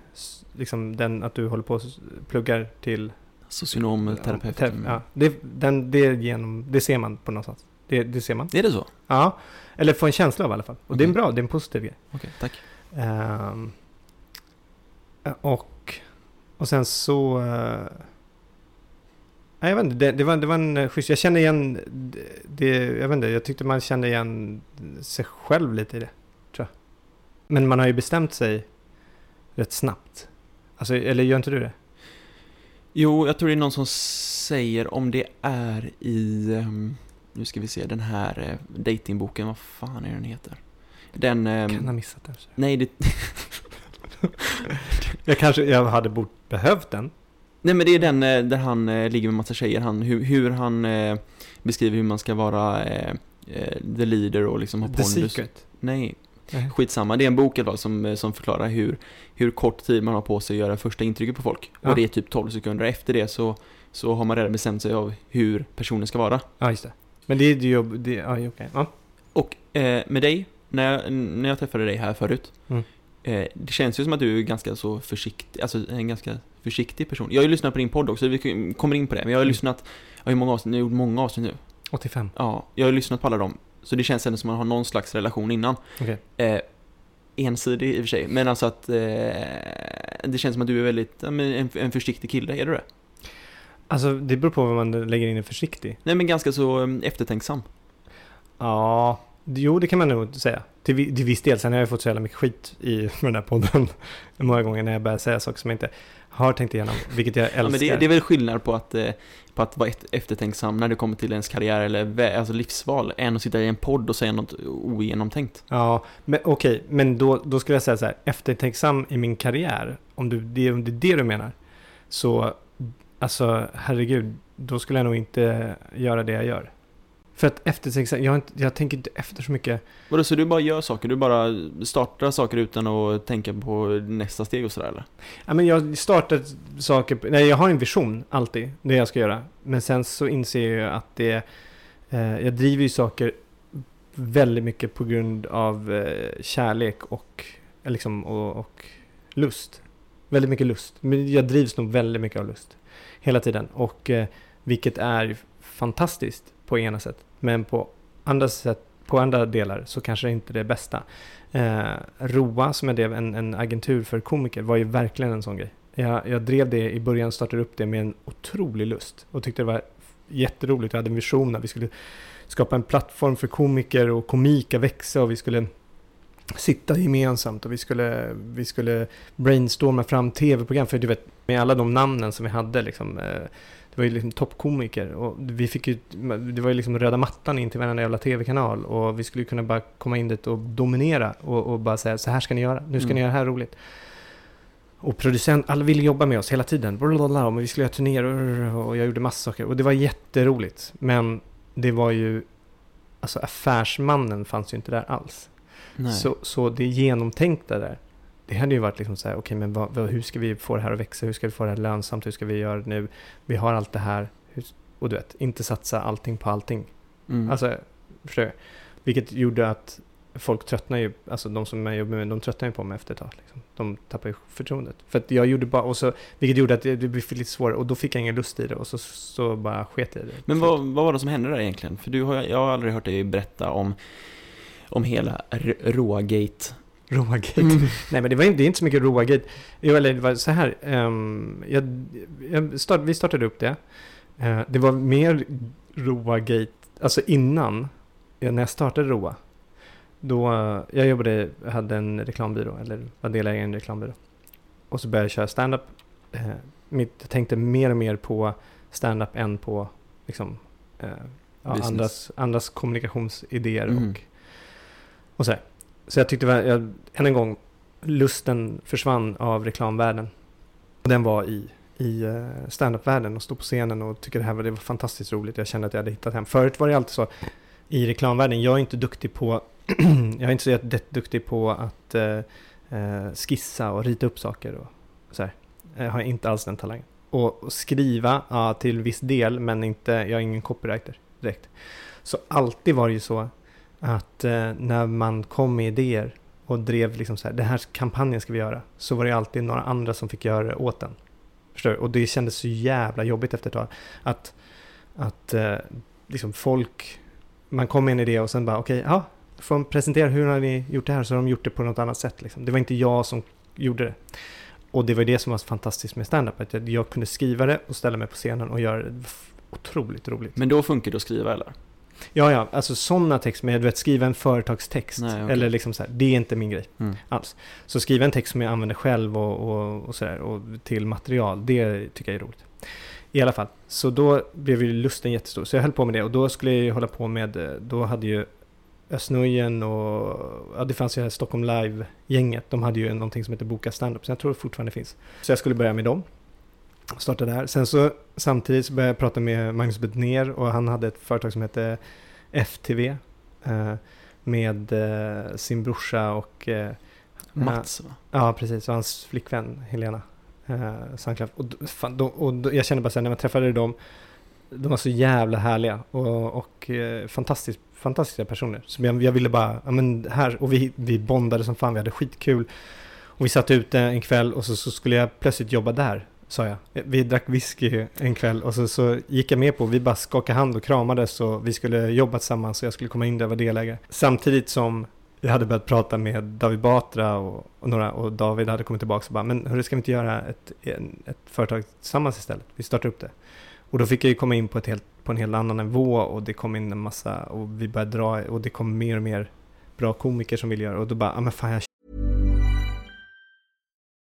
Speaker 3: liksom den, att du håller på och pluggar till
Speaker 2: Socionom, terapeut.
Speaker 3: Te- Ja, det, den, det, genom, det ser man på någonstans. Det, det ser man.
Speaker 2: Är det så?
Speaker 3: Ja, eller får en känsla av i alla fall. Och det är en bra, det är en positiv grej.
Speaker 2: Okej, tack.
Speaker 3: Ehm, och, och sen så... Uh, jag vet inte, det, det, var, det var en eh, schysst... Jag kände igen... Det, jag vet inte, jag tyckte man kände igen sig själv lite i det. Tror jag. Men man har ju bestämt sig rätt snabbt. Alltså, eller gör inte du det?
Speaker 2: Jo, jag tror det är någon som säger om det är i... ehm, nu ska vi se, den här eh, datingboken, vad fan är den heter? Den... ehm,
Speaker 3: Kan ha missat det.
Speaker 2: nej, det, [LAUGHS]
Speaker 3: Jag kanske jag hade bort behövt den.
Speaker 2: nej, men det är den eh, där han eh, ligger med massa tjejer. Han, hur, hur han eh, beskriver hur man ska vara eh, eh, the leader och liksom ha
Speaker 3: The
Speaker 2: pondus.
Speaker 3: Secret.
Speaker 2: Nej,
Speaker 3: Nej.
Speaker 2: skitsamma. Det är en bok i alla fall som, eh, som förklarar hur, hur kort tid man har på sig att göra första intrycket på folk.
Speaker 3: Ja.
Speaker 2: Och det är typ 12 sekunder. Efter det så, så har man redan bestämt sig av hur personen ska vara.
Speaker 3: Ja, just det. Men det är ju jobb... Det, ja, okej. Ja.
Speaker 2: Och eh, med dig, när jag, när jag träffade dig här förut,
Speaker 3: Mm.
Speaker 2: eh, det känns ju som att du är ganska så försiktig, alltså en ganska försiktig person. Jag har ju lyssnat på din podd också, vi kommer in på det, men jag har
Speaker 3: Mm.
Speaker 2: lyssnat, jag har ju många avsnitt, jag har gjort många avsnitt nu.
Speaker 3: 85.
Speaker 2: Ja, jag har lyssnat på alla dem. Så det känns ändå som att man har någon slags relation innan.
Speaker 3: Okej.
Speaker 2: Eh, ensidig i och för sig, men alltså att eh, det känns som att du är väldigt, en, en försiktig kille, är du det?
Speaker 3: Alltså, det beror på vad man lägger in i försiktig.
Speaker 2: Nej men ganska så eh, eftertänksam.
Speaker 3: Ja, jo det kan man nog säga. Till, till viss del. Sen har jag fått så jävla mycket skit i med den här podden. [LAUGHS] Många gånger när jag börjar säga saker som jag inte har tänkt igenom. Vilket jag älskar.
Speaker 2: Ja, men det, det är väl skillnad på att, eh, på att vara eftertänksam när det kommer till ens karriär eller alltså livsval, än att sitta i en podd och säga något ogenomtänkt.
Speaker 3: Ja, men okej. Men då, då skulle jag säga så här. Eftertänksam i min karriär. Om, du, det, om det är det du menar. Så, alltså herregud. Då skulle jag nog inte göra det jag gör. För att eftertänksam, jag, inte, jag tänker inte efter så mycket.
Speaker 2: Vadå, så du bara gör saker? Du bara startar saker utan att tänka på nästa steg och sådär eller?
Speaker 3: Ja, men jag startar saker, nej jag har en vision alltid, det jag ska göra. Men sen så inser jag att det, eh, jag driver ju saker väldigt mycket på grund av eh, kärlek och, liksom, och, och lust. Väldigt mycket lust. Men jag drivs nog väldigt mycket av lust. Hela tiden. Och eh, vilket är fantastiskt på ena sätt. Men på andra sätt, på andra delar så kanske det inte är det bästa. Eh, Roa som är det, en, en agentur för komiker var ju verkligen en sån grej. Jag, jag drev det i början, startade upp det med en otrolig lust och tyckte det var jätteroligt. Jag hade en vision att vi skulle skapa en plattform för komiker och komik att växa och vi skulle sitta gemensamt och vi skulle, vi skulle brainstorma fram tv-program. För du vet, med alla de namnen som vi hade liksom, eh, det var ju liksom toppkomiker och vi fick ju, det var ju liksom röda mattan in till varenda jävla tv-kanal och vi skulle kunna bara komma in dit och dominera och, och bara säga så här ska ni göra, nu ska
Speaker 2: Mm.
Speaker 3: ni göra det här roligt. Och producent, alla ville jobba med oss hela tiden. Blablabla, vi skulle göra turnéer och jag gjorde massa saker. Och det var jätteroligt. Men det var ju, alltså affärsmannen fanns ju inte där alls.
Speaker 2: Nej.
Speaker 3: Så, så det genomtänkta där, det hade ju varit liksom så här, okej men vad, vad, hur ska vi få det här att växa? Hur ska vi få det här lönsamt? Hur ska vi göra det nu? Vi har allt det här. Och du vet, inte satsa allting på allting.
Speaker 2: Mm.
Speaker 3: Alltså, förstår du? Vilket gjorde att folk tröttnar ju, alltså de som jag jobbar med, de tröttnar ju på mig efter ett tag. Liksom. De tappar ju förtroendet. För att jag gjorde bara, och så, vilket gjorde att det, det blev lite svårare och då fick jag ingen lust i det och så, så bara sket jag i det.
Speaker 2: Men vad, vad var det som hände där egentligen? För du har, jag har aldrig hört dig berätta om, om hela Rågate.
Speaker 3: Roagate.
Speaker 2: Mm. [LAUGHS]
Speaker 3: Nej men det var inte, det är inte så mycket Roagate. Jo, eller det var så här. ehm, jag, jag start, vi startade upp det. Eh, det var mer Roagate, alltså innan, ja, när jag startade Roa. Då, eh, jag jobbade, hade en reklambyrå, eller var delägare i en reklambyrå. Och så började jag köra stand-up. Eh, mitt, jag tänkte mer och mer på stand-up än på liksom, eh, ja, andras, andras kommunikationsidéer
Speaker 2: Mm.
Speaker 3: och, och så här. Så jag tyckte, väl- jag, än en gång, lusten försvann av reklamvärlden. Och den var i, i eh, standup-världen och stå på scenen och tycker det här var, det var fantastiskt roligt. Jag kände att jag hade hittat hem. Förut var det alltid så i reklamvärlden, jag är inte duktig på, [CLEARS THROAT] jag är inte så duktig på att eh, eh, skissa och rita upp saker och så här. Jag har inte alls den talangen. Och och skriva, ja, till viss del, men inte, jag är ingen copywriter direkt. Så alltid var det ju så att eh, när man kom med idéer och drev liksom så här, den här kampanjen ska vi göra, så var det alltid några andra som fick göra det åt den. Förstår du? Och det kändes så jävla jobbigt efter ett tag. Att, att eh, liksom folk, man kom med en idé och sen bara okej, ja, får de presentera hur har ni gjort det här så har de gjort det på något annat sätt. Liksom. Det var inte jag som gjorde det. Och det var det som var så fantastiskt med stand-up, att jag, jag kunde skriva det och ställa mig på scenen och göra det. Otroligt roligt.
Speaker 2: Men då funkar det att skriva eller?
Speaker 3: Ja, ja, alltså sådana texter, men du vet, skriva en företagstext,
Speaker 2: Nej, okej.
Speaker 3: eller liksom så här, det är inte min grej
Speaker 2: Mm.
Speaker 3: alls. Så skriva en text som jag använder själv och, och, och sådär, och till material, det tycker jag är roligt. I alla fall, så då blev ju lusten jättestor, så jag höll på med det och då skulle jag hålla på med, eh, då hade ju Östnöjen och, ja det fanns ju här Stockholm Live-gänget, de hade ju någonting som heter Boka Standup, så jag tror det fortfarande finns. Så jag skulle börja med dem, starta där. Sen så samtidigt så började jag prata med Magnus Bedner och han hade ett företag som hette FTV eh, med eh, sin brorsa och eh,
Speaker 2: Mats va?
Speaker 3: Ja, precis. Och hans flickvän Helena eh, Sandklaff. Och, fan, då, och då, jag kände bara sen när man träffade dem, de var så jävla härliga och, och eh, fantastiskt, fantastiska personer. Så jag, jag ville bara, ja men här, och vi, vi bondade som fan, vi hade skitkul. Och vi satt ute en kväll och så, så skulle jag plötsligt jobba där, sa jag. Vi drack whisky en kväll och så, så gick jag med på, vi bara skakade hand och kramades och vi skulle jobba tillsammans och jag skulle komma in där och vara delägare. Samtidigt som jag hade börjat prata med David Batra och, och några och David hade kommit tillbaka och bara men hörru ska vi inte göra ett, en, ett företag tillsammans istället? Vi startar upp det. Och då fick jag ju komma in på, ett helt, på en helt annan nivå och det kom in en massa och vi började dra och det kom mer och mer bra komiker som ville göra och då bara, ja men fan jag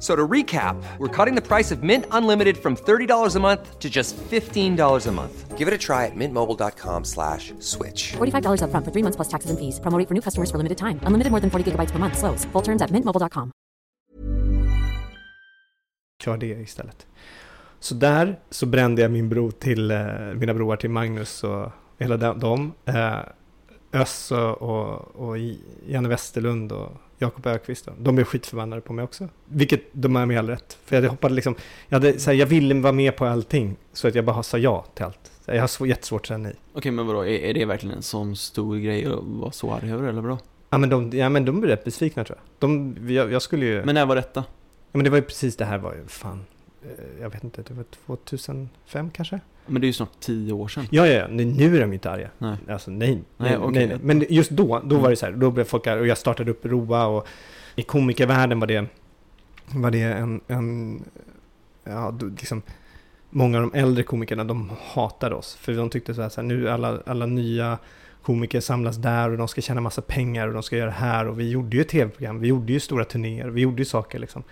Speaker 4: F- So to recap, we're cutting the price of Mint Unlimited from $30 a month to just $15 a month. Give it a try at mintmobile.com slash switch.
Speaker 5: $45 upfront for three months plus taxes and fees. Promo rate for new customers for limited time. Unlimited more than 40 gigabytes per month. Slows. Full terms at mintmobile.com.
Speaker 3: kör det istället. Så där så brände jag min bro till, eh, mina broar till Magnus och hela dem. Eh, Öss och, och, och Janne Westerlund och Jakob Ökvist. då. De blev skitförbannade på mig också. Vilket de är med all rätt. För jag hoppade liksom, jag, hade, så här, jag ville vara med på allting. Så att jag bara sa ja till allt. Så jag har så, jättesvårt att säga nej.
Speaker 2: Okej men vadå, är, är det verkligen en sån stor grej att vara så arg över eller vadå?
Speaker 3: Ja men de, ja, men de blev rätt besvikna tror jag. De, jag, jag skulle ju...
Speaker 2: Men när var detta?
Speaker 3: Ja, men det var ju precis det här var ju fan. eh, Jag vet inte, det var 2005 kanske?
Speaker 2: Men det är ju snart tio år sedan.
Speaker 3: Ja, ja, ja. Nu är de inte arga.
Speaker 2: Nej.
Speaker 3: Alltså nej. Nej,
Speaker 2: Nej,
Speaker 3: nej,
Speaker 2: okej.
Speaker 3: nej, Men just då, då
Speaker 2: Mm.
Speaker 3: var det så här. Då blev folk arga och jag startade upp Roa och i komikervärlden var det, var det en, en ja, liksom, många av de äldre komikerna, de hatade oss. För de tyckte så här, så här nu alla, alla nya komiker samlas där och de ska tjäna massa pengar och de ska göra det här och vi gjorde ju tv-program, vi gjorde ju stora turnéer, vi gjorde ju saker liksom.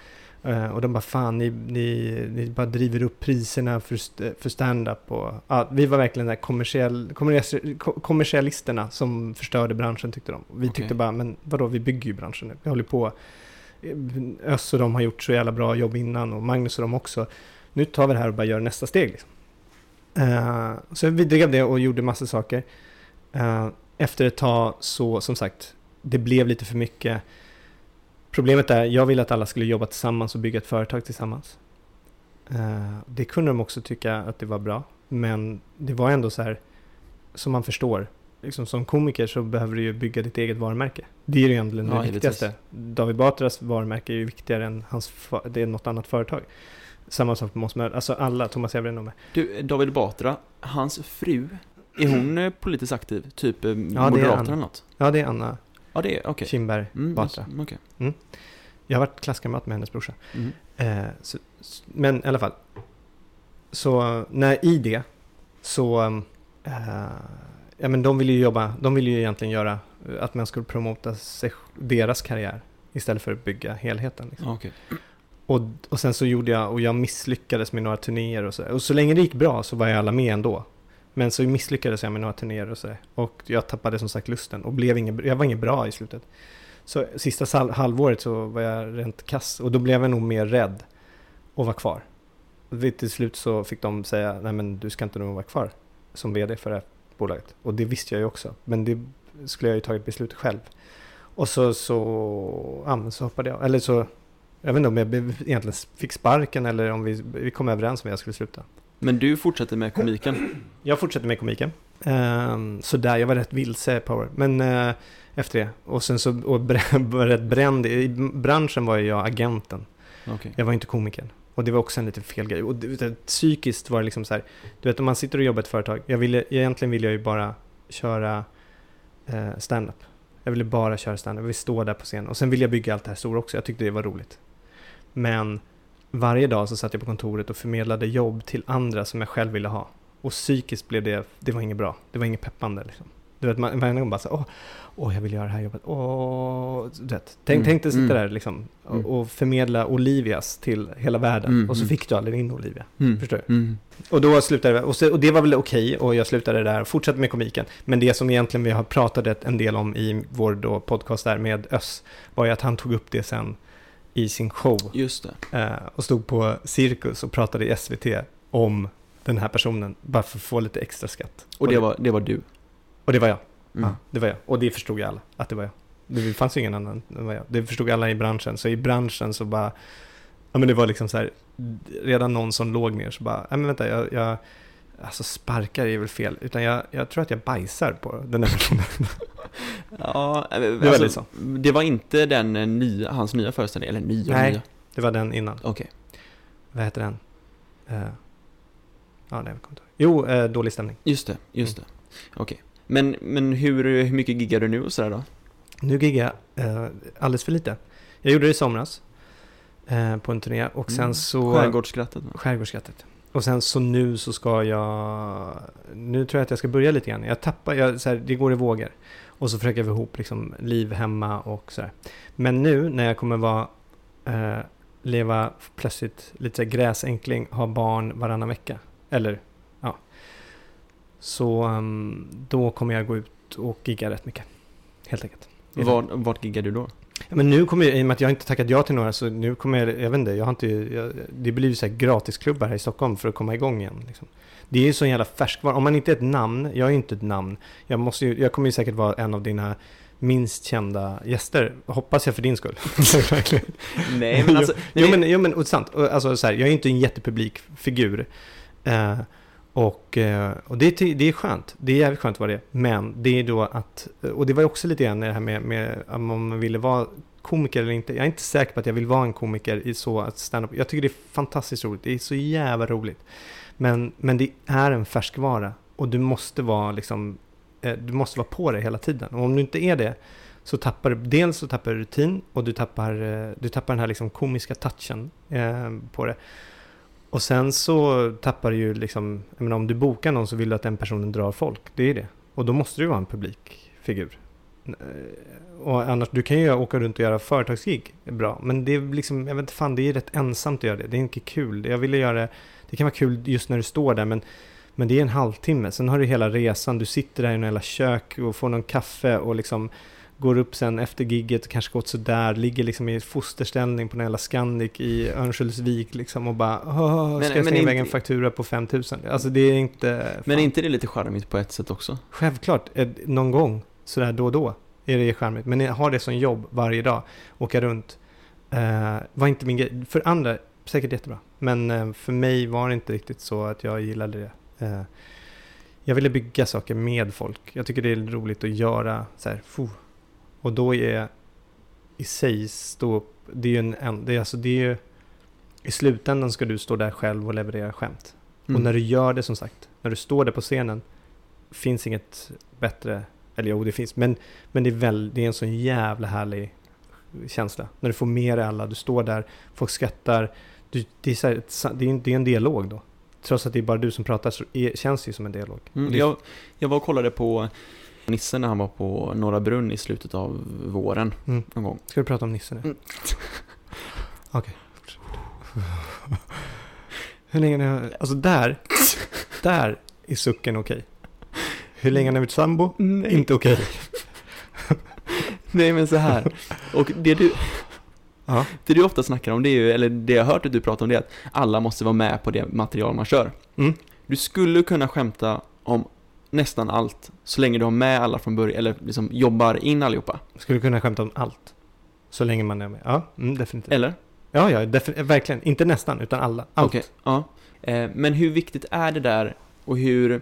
Speaker 3: Eh, och de bara fan, ni, ni, ni bara driver upp priserna för, för stand-up och ja, vi var verkligen där kommersiell, kommersiell, ko- kommersialisterna som förstörde branschen tyckte de. Vi tyckte
Speaker 2: Okej.
Speaker 3: bara, men vadå, vi bygger ju branschen nu, vi håller på. Eh, Öss och de har gjort så jävla bra jobb innan och Magnus och de också. Nu tar vi det här och bara gör nästa steg. Liksom. Eh, så vi drev det och gjorde massa saker. Eh, efter ett tag så, som sagt, det blev lite för mycket. Problemet är, jag ville att alla skulle jobba tillsammans och bygga ett företag tillsammans. Eh, det kunde de också tycka att det var bra. Men det var ändå så här, som man förstår, liksom som komiker så behöver du ju bygga ditt eget varumärke. Det är ju egentligen
Speaker 2: Ja,
Speaker 3: det viktigaste. David Batras varumärke är ju viktigare än hans, det är något annat företag. Samma sak med Måns Möller, alltså alla, Thomas Everin och med.
Speaker 2: Du, David Batra, hans fru, är hon [CLEARS THROAT] eh, politiskt aktiv? Typ eh, Moderaterna
Speaker 3: han.
Speaker 2: eller något?
Speaker 3: Ja, det är Anna
Speaker 2: Ja det är, okej.
Speaker 3: Kinberg
Speaker 2: Mm,
Speaker 3: Batra.
Speaker 2: alltså, okej.
Speaker 3: Jag har varit klasskamrat med hennes brorsa.
Speaker 2: Mm.
Speaker 3: Eh, så, men i alla fall. Så när i det så... Eh, ja men de ville ju jobba, de ville ju egentligen göra eh, att man skulle promota sig, deras karriär istället för att bygga helheten. Liksom.
Speaker 2: Okej.
Speaker 3: Och, och sen så gjorde jag, och jag misslyckades med några turnéer och så. Och så länge det gick bra så var jag alla med ändå. Men så misslyckades jag med några turnéer och så. Och jag tappade som sagt lusten och blev ingen, jag var ingen bra i slutet. Så sista halvåret så var jag rent kass och då blev jag nog mer rädd och var kvar. Till slut så fick de säga, nej men du ska inte nog vara kvar som vd för det här bolaget. Och det visste jag ju också. Men det skulle jag ju tagit beslut själv. Och så, så, ja, men så hoppade jag. Eller så, jag vet inte om jag egentligen fick sparken eller om vi, vi kom överens om att jag skulle sluta.
Speaker 2: Men du fortsätter med komiken.
Speaker 3: Jag fortsatte med komiken. Um, så där, jag var rätt vilse år. Men eh, efter det. Och sen så, och [LAUGHS] var rätt bränd. I branschen var jag agenten.
Speaker 2: Okej.
Speaker 3: Jag var inte komikern. Och det var också en liten fel grej. Och det, psykiskt var det liksom så här. Du vet om man sitter och jobbar i ett företag. Jag ville, egentligen ville jag ju bara köra eh, stand-up. Jag ville bara köra stand-up. Jag ville stå där på scen. Och sen ville jag bygga allt det här stora också. Jag tyckte det var roligt. Men varje dag så satt jag på kontoret och förmedlade jobb till andra som jag själv ville ha. Och psykiskt blev det, det var inget bra. Det var inget peppande liksom. Du vet, man, varje gång bara så åh, åh, jag vill göra det här jobbet. Åh, du vet. Tänk,
Speaker 2: Mm,
Speaker 3: tänk dig sitta
Speaker 2: mm.
Speaker 3: där liksom och,
Speaker 2: Mm.
Speaker 3: och förmedla Olivias till hela världen.
Speaker 2: Mm,
Speaker 3: och så
Speaker 2: mm.
Speaker 3: fick du aldrig in Olivia.
Speaker 2: Mm.
Speaker 3: Förstår du? Och då slutade det, och, så, och det var väl okej och jag slutade där och fortsatte med komiken. Men det som egentligen vi har pratat en del om i vår då podcast där med Öss var ju att han tog upp det sen i sin show
Speaker 2: Just det.
Speaker 3: eh, och stod på Cirkus och pratade i SVT om den här personen bara för att få lite extra skatt.
Speaker 2: Och det var, det var du.
Speaker 3: och det var jag.
Speaker 2: Mm.
Speaker 3: Ja, det var jag. Och det förstod ju alla att det var jag. Det fanns ju ingen annan än vad jag. Det förstod alla i branschen. Så i branschen så bara, ja men det var liksom så här, redan någon som låg ner så bara, ja men vänta, jag, jag alltså sparkar är väl fel, utan jag, jag tror att jag bajsar på den här personen. [LAUGHS] [LAUGHS]
Speaker 2: Ja, eh,
Speaker 3: var
Speaker 2: alltså,
Speaker 3: så.
Speaker 2: det var inte den eh, nya, hans nya föreställning, eller nya,
Speaker 3: Nej.
Speaker 2: nya.
Speaker 3: Det var den innan.
Speaker 2: Okej.
Speaker 3: Vad heter den? Eh, ja, nej, jag kommer. Jo, eh, Dålig stämning.
Speaker 2: Just det, just
Speaker 3: Mm.
Speaker 2: det. Okej. Men, men hur, hur mycket giggar du nu och sådär då?
Speaker 3: Nu giggar jag eh, alldeles för lite. Jag gjorde det i somras på en turné och sen
Speaker 2: Mm.
Speaker 3: så...
Speaker 2: Skärgårdsskrattet?
Speaker 3: Skärgårdsskrattet. Och sen så nu så ska jag... Nu tror jag att jag ska börja lite grann. Jag tappar, jag, så här, det går i vågor. Och så försöker få ihop liksom, liv hemma och sådär. Men nu när jag kommer vara... Eh, leva plötsligt lite gräsänkling, ha barn varannan vecka. Eller, ja. Så um, då kommer jag gå ut och gigga rätt mycket. Helt enkelt.
Speaker 2: Var, vart giggar du då?
Speaker 3: Men nu kommer jag, i och med att jag inte tackat ja till några, så nu kommer jag, jag vet inte, jag har inte, jag, det blir ju så här gratisklubbar här i Stockholm för att komma igång igen. Liksom. Det är ju så jävla färskvara, om man inte är ett namn, jag är inte ett namn, jag, måste ju, jag kommer ju säkert vara en av dina minst kända gäster, hoppas jag för din skull. [LAUGHS]
Speaker 2: Nej men alltså, [LAUGHS]
Speaker 3: jo, jo, men, jo men och sant, alltså, så här, jag är inte en jättepublik figur. Eh, och eh, och det, är- det är skönt, det är jävligt skönt vara det. Men det är då att, och det var ju också lite grann det här med, med om man ville vara komiker eller inte. Jag är inte säker på att jag vill vara en komiker i så att stand-up. Jag tycker det är fantastiskt roligt, det är så jävla roligt. Men, men det är en färskvara och du måste vara liksom, eh, du måste vara på det hela tiden. Och om du inte är det så tappar du, dels så tappar du rutin och du tappar, eh, du tappar den här liksom komiska touchen eh, på det. Och sen så tappar du ju liksom, jag menar om du bokar någon så vill du att den personen drar folk, det är det. Och då måste du vara en publikfigur. Eh, och annars, du kan ju åka runt och göra företagsgig, bra. Men det är liksom, jag vet inte fan, det är rätt ensamt att göra det. Det är inte kul. Jag ville göra det, det kan vara kul just när du står där, men men det är en halvtimme, sen har du hela resan, du sitter där i jävla kök och får någon kaffe och liksom går upp sen efter gigget och kanske gått sådär, ligger liksom i fosterställning på någon jävla Scandic i Örnsköldsvik liksom och bara Åh,
Speaker 2: Men-
Speaker 3: ska jag
Speaker 2: men
Speaker 3: slänga iväg en faktura på 5000? Alltså det är inte...
Speaker 2: men
Speaker 3: fan.
Speaker 2: är inte det lite charmigt på ett sätt också?
Speaker 3: Självklart, någon gång sådär då och då är det charmigt. Men jag har det som jobb varje dag, åka runt. Eh, var inte min grej. För andra, säkert jättebra. Men eh, för mig var det inte riktigt så att jag gillade det. Eh, jag ville bygga saker med folk. Jag tycker det är roligt att göra så här. Och då är i sig stå upp, det är ju en, en det är alltså det är ju, i slutändan ska du stå där själv och leverera skämt.
Speaker 2: Mm.
Speaker 3: Och när du gör det som sagt, när du står där på scenen, finns inget bättre, eller jo det finns, men, men det, är väl, det är en sån jävla härlig känsla. När du får med dig alla, du står där, folk skrattar, du, det, är så här, det, är en, det är en dialog då. Trots att det är bara du som pratar så är, känns det ju som en dialog.
Speaker 2: Mm, jag, jag var och kollade på Nisse när han var på Norra Brunn i slutet av våren
Speaker 3: Mm.
Speaker 2: någon gång.
Speaker 3: Ska du prata om Nisse nu?
Speaker 2: Mm. [LAUGHS]
Speaker 3: Okej. Hur länge har jag... Alltså där, där är sucken okej. Hur länge har ni varit sambo?
Speaker 2: Nej.
Speaker 3: Inte okej.
Speaker 2: Nej men så här. Och det du,
Speaker 3: Ja.
Speaker 2: det du ofta snackar om, det är ju, eller det jag har hört att du pratar om, det är att alla måste vara med på det material man kör.
Speaker 3: Mm.
Speaker 2: Du skulle kunna skämta om nästan allt, så länge du har med alla från början, eller liksom jobbar in allihopa.
Speaker 3: Skulle kunna skämta om allt. Så länge man är med. Ja, mm, definitivt.
Speaker 2: Eller?
Speaker 3: Ja, ja, verkligen. Inte nästan, utan alla. Allt.
Speaker 2: Okej, ja. Eh, Men hur viktigt är det där och hur,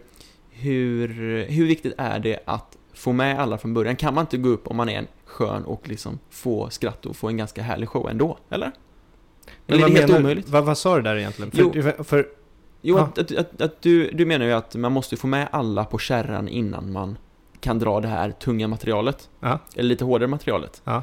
Speaker 2: hur, hur viktigt är det att få med alla från början? Kan man inte gå upp om man är en skön och liksom få skratt och få en ganska härlig show ändå? Eller? Eller är det helt
Speaker 3: menar-
Speaker 2: omöjligt?
Speaker 3: Vad, vad sa du där egentligen? För,
Speaker 2: Jo.
Speaker 3: för,
Speaker 2: Jo, att, att, att, att du, du menar ju att man måste få med alla på kärran innan man kan dra det här tunga materialet.
Speaker 3: Ja.
Speaker 2: Eller lite hårdare materialet.
Speaker 3: Ja.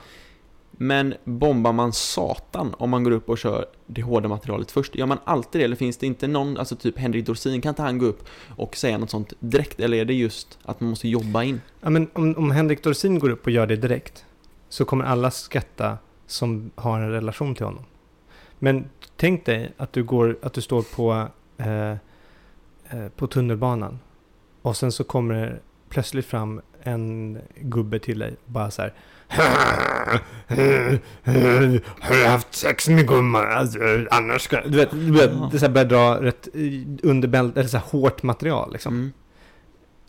Speaker 2: Men bombar man satan om man går upp och kör det hårda materialet först? Gör man alltid det? Eller finns det inte någon, alltså typ Henrik Dorsin, kan inte han gå upp och säga något sånt direkt? Eller är det just att man måste jobba in?
Speaker 3: Ja, men om, om Henrik Dorsin går upp och gör det direkt så kommer alla skratta som har en relation till honom. Men tänk dig att du, går, att du står på, eh, eh, på tunnelbanan och sen så kommer det plötsligt fram en gubbe till dig och bara så här. Har du haft sex med gumman? Alltså, annars ska... Du vet, du vet det så här börjar dra rätt eh, underbält, eller så här hårt material liksom
Speaker 2: Mm.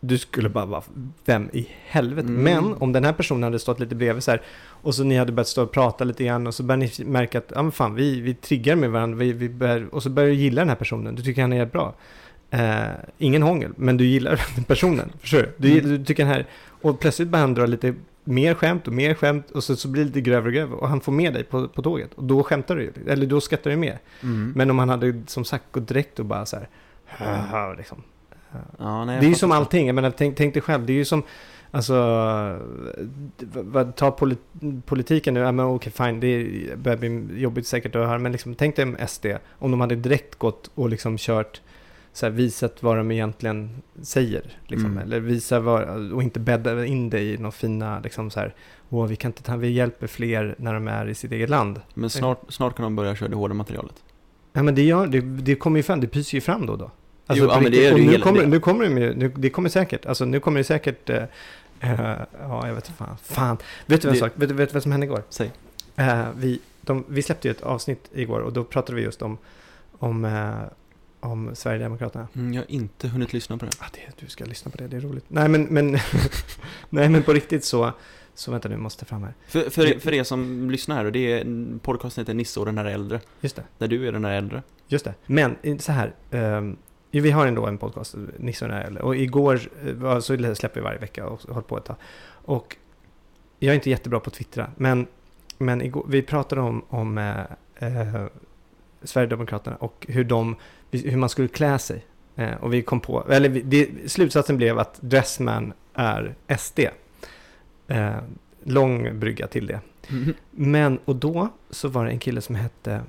Speaker 3: du skulle bara vara, vem i helvete?
Speaker 2: Mm.
Speaker 3: Men om den här personen hade stått lite bredvid så här och så ni hade börjat stå och prata lite grann och så börjar ni märka att, ja men fan, vi, vi triggar med varandra, vi, vi börjar, och så börjar du gilla den här personen, du tycker han är bra. Eh, ingen hångel, men du gillar [LAUGHS] den personen, förstår du? Du,
Speaker 2: Mm.
Speaker 3: du tycker den här, och plötsligt börjar han dra lite mer skämt och mer skämt och så, så blir det lite grövre och grövre och han får med dig på, på tåget och då skämtar du eller då skrattar du med.
Speaker 2: Mm.
Speaker 3: Men om han hade som sagt gått direkt och bara så här, "Haha", liksom.
Speaker 2: Ja, nej,
Speaker 3: Det är ju som allting, jag menar, tänk, tänk dig själv, det är ju som, alltså, ta polit, politiken nu, ja men okej fine, det börjar bli jobbigt säkert att höra, men liksom, tänk dig om SD, om de hade direkt gått och liksom kört, så här, visat vad de egentligen säger, liksom,
Speaker 2: Mm.
Speaker 3: eller visa vad, och inte bädda in det i några fina, liksom så här, åh, vi kan inte ta, vi hjälper fler när de är i sitt eget land.
Speaker 2: Men snart, snart kan de börja köra det hårda materialet.
Speaker 3: Ja men det gör, det, det kommer ju fram, det pyser ju fram då och då. Alltså,
Speaker 2: Jo, ja, men det är det
Speaker 3: nu kommer, nu kommer det, ju- nu, det kommer säkert, alltså nu kommer det säkert, eh, eh, ja jag vet inte fan, fan. Vet du vad
Speaker 2: Det-
Speaker 3: sak, vet, vet vad som hände igår?
Speaker 2: Säg.
Speaker 3: Eh, vi, de, vi släppte ju ett avsnitt igår och då pratade vi just om, om, eh, om Sverigedemokraterna.
Speaker 2: Mm, jag har inte hunnit lyssna på det.
Speaker 3: Ah, det, du ska lyssna på det, det är roligt. Nej men, men, [LAUGHS] nej, men på riktigt så, så vänta nu, måste fram här.
Speaker 2: För, för, för er som lyssnar här, och det är podcasten heter Nisse och den här äldre.
Speaker 3: Just det.
Speaker 2: Där du är den här äldre.
Speaker 3: Just det. Men så här. ehm, vi har ändå en podcast, Nisse och den här äldre. Och igår eh, så släpper vi varje vecka och håller på ett tag. Och jag är inte jättebra på att twittra. Men, men igår, vi pratade om, om eh, eh, Sverigedemokraterna och hur, de, hur man skulle klä sig. Eh, och vi kom på, eller vi, det, slutsatsen blev att Dressman är SD. Eh, lång brygga till det. Men, och då så var det en kille som hette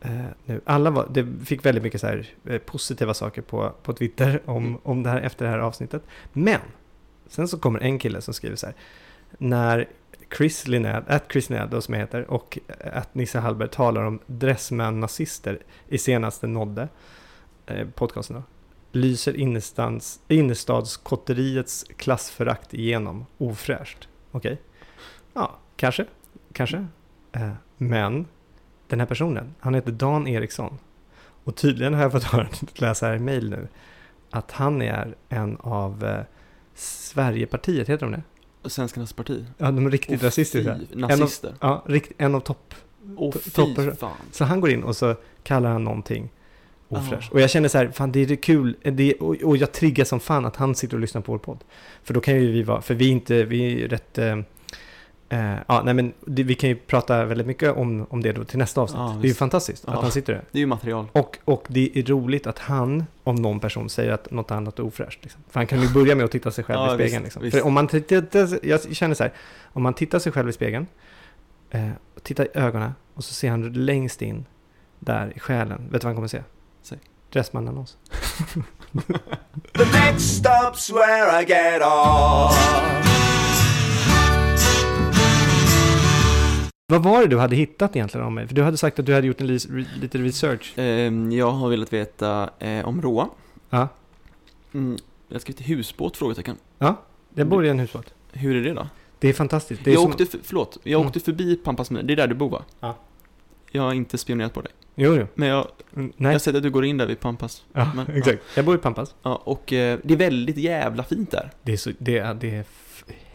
Speaker 3: eh, nu, alla var, det fick väldigt mycket så här, eh, positiva saker på, på Twitter om,
Speaker 2: Mm.
Speaker 3: om det här efter det här avsnittet. Men, sen så kommer en kille som skriver så här, när Chris Linnell, att Chris Linnell då som jag heter, och att Nisse Hallberg talar om dressman-nazister i senaste nådde, eh, podcasten då, lyser innerstadskotteriets klassförakt igenom ofräscht. Okej? Ja, kanske. Kanske. Eh, men den här personen, han heter Dan Eriksson. Och tydligen har jag fått [LAUGHS] höra, läsa här i mail nu, att han är en av eh, Sverigepartiet, heter de det?
Speaker 2: Svenskarnas parti.
Speaker 3: Ja, de är riktigt
Speaker 2: Åh,
Speaker 3: rasistiska.
Speaker 2: Nazister.
Speaker 3: Ja, rikt, en av topp. To-
Speaker 2: fy fan.
Speaker 3: Så han går in och så kallar han någonting ofräscht.
Speaker 2: Ja.
Speaker 3: Och jag känner så här, fan det är kul, det, och, och jag triggar som fan att han sitter och lyssnar på vår podd. För då kan ju vi vara, för vi är inte, vi är rätt, eh, ja nej men det, vi kan ju prata väldigt mycket om, om det då till nästa avsnitt.
Speaker 2: Ja,
Speaker 3: det är ju fantastiskt
Speaker 2: Ja.
Speaker 3: att han sitter där.
Speaker 2: Det är ju material.
Speaker 3: Och, och det är roligt att han, om någon person, säger att något annat är ofräscht. Liksom. För han kan ju börja med att titta sig själv
Speaker 2: Ja,
Speaker 3: i spegeln.
Speaker 2: visst,
Speaker 3: liksom.
Speaker 2: visst.
Speaker 3: För om man tittar, jag känner så här, om man tittar sig själv i spegeln, eh, och tittar i ögonen och så ser han längst in där i själen. Vet du vad han kommer se?
Speaker 2: Säg.
Speaker 3: Dressman-annons. [LAUGHS]
Speaker 1: The next stop's where I get off.
Speaker 3: Vad var det du hade hittat egentligen om mig? För du hade sagt att du hade gjort en lite research.
Speaker 2: Ehm, jag har velat veta eh, om Roa.
Speaker 3: Ja.
Speaker 2: Mm, jag ska till husbåt? Frågetecken.
Speaker 3: Jag bor i en husbåt.
Speaker 2: Hur är det då?
Speaker 3: Det är fantastiskt. Det är
Speaker 2: jag
Speaker 3: som...
Speaker 2: åkte, för, förlåt, jag
Speaker 3: Mm.
Speaker 2: åkte förbi Pampas Det är där du bor va?
Speaker 3: Ja.
Speaker 2: Jag har inte spionerat på dig.
Speaker 3: Jo, jo.
Speaker 2: Men jag,
Speaker 3: Mm,
Speaker 2: jag
Speaker 3: Nej.
Speaker 2: har sett att du går in där vid Pampas.
Speaker 3: Ja,
Speaker 2: men- [LAUGHS]
Speaker 3: exakt. Jag bor i Pampas.
Speaker 2: Ja, och eh, det är väldigt jävla fint där.
Speaker 3: Det är, så, det, är, det är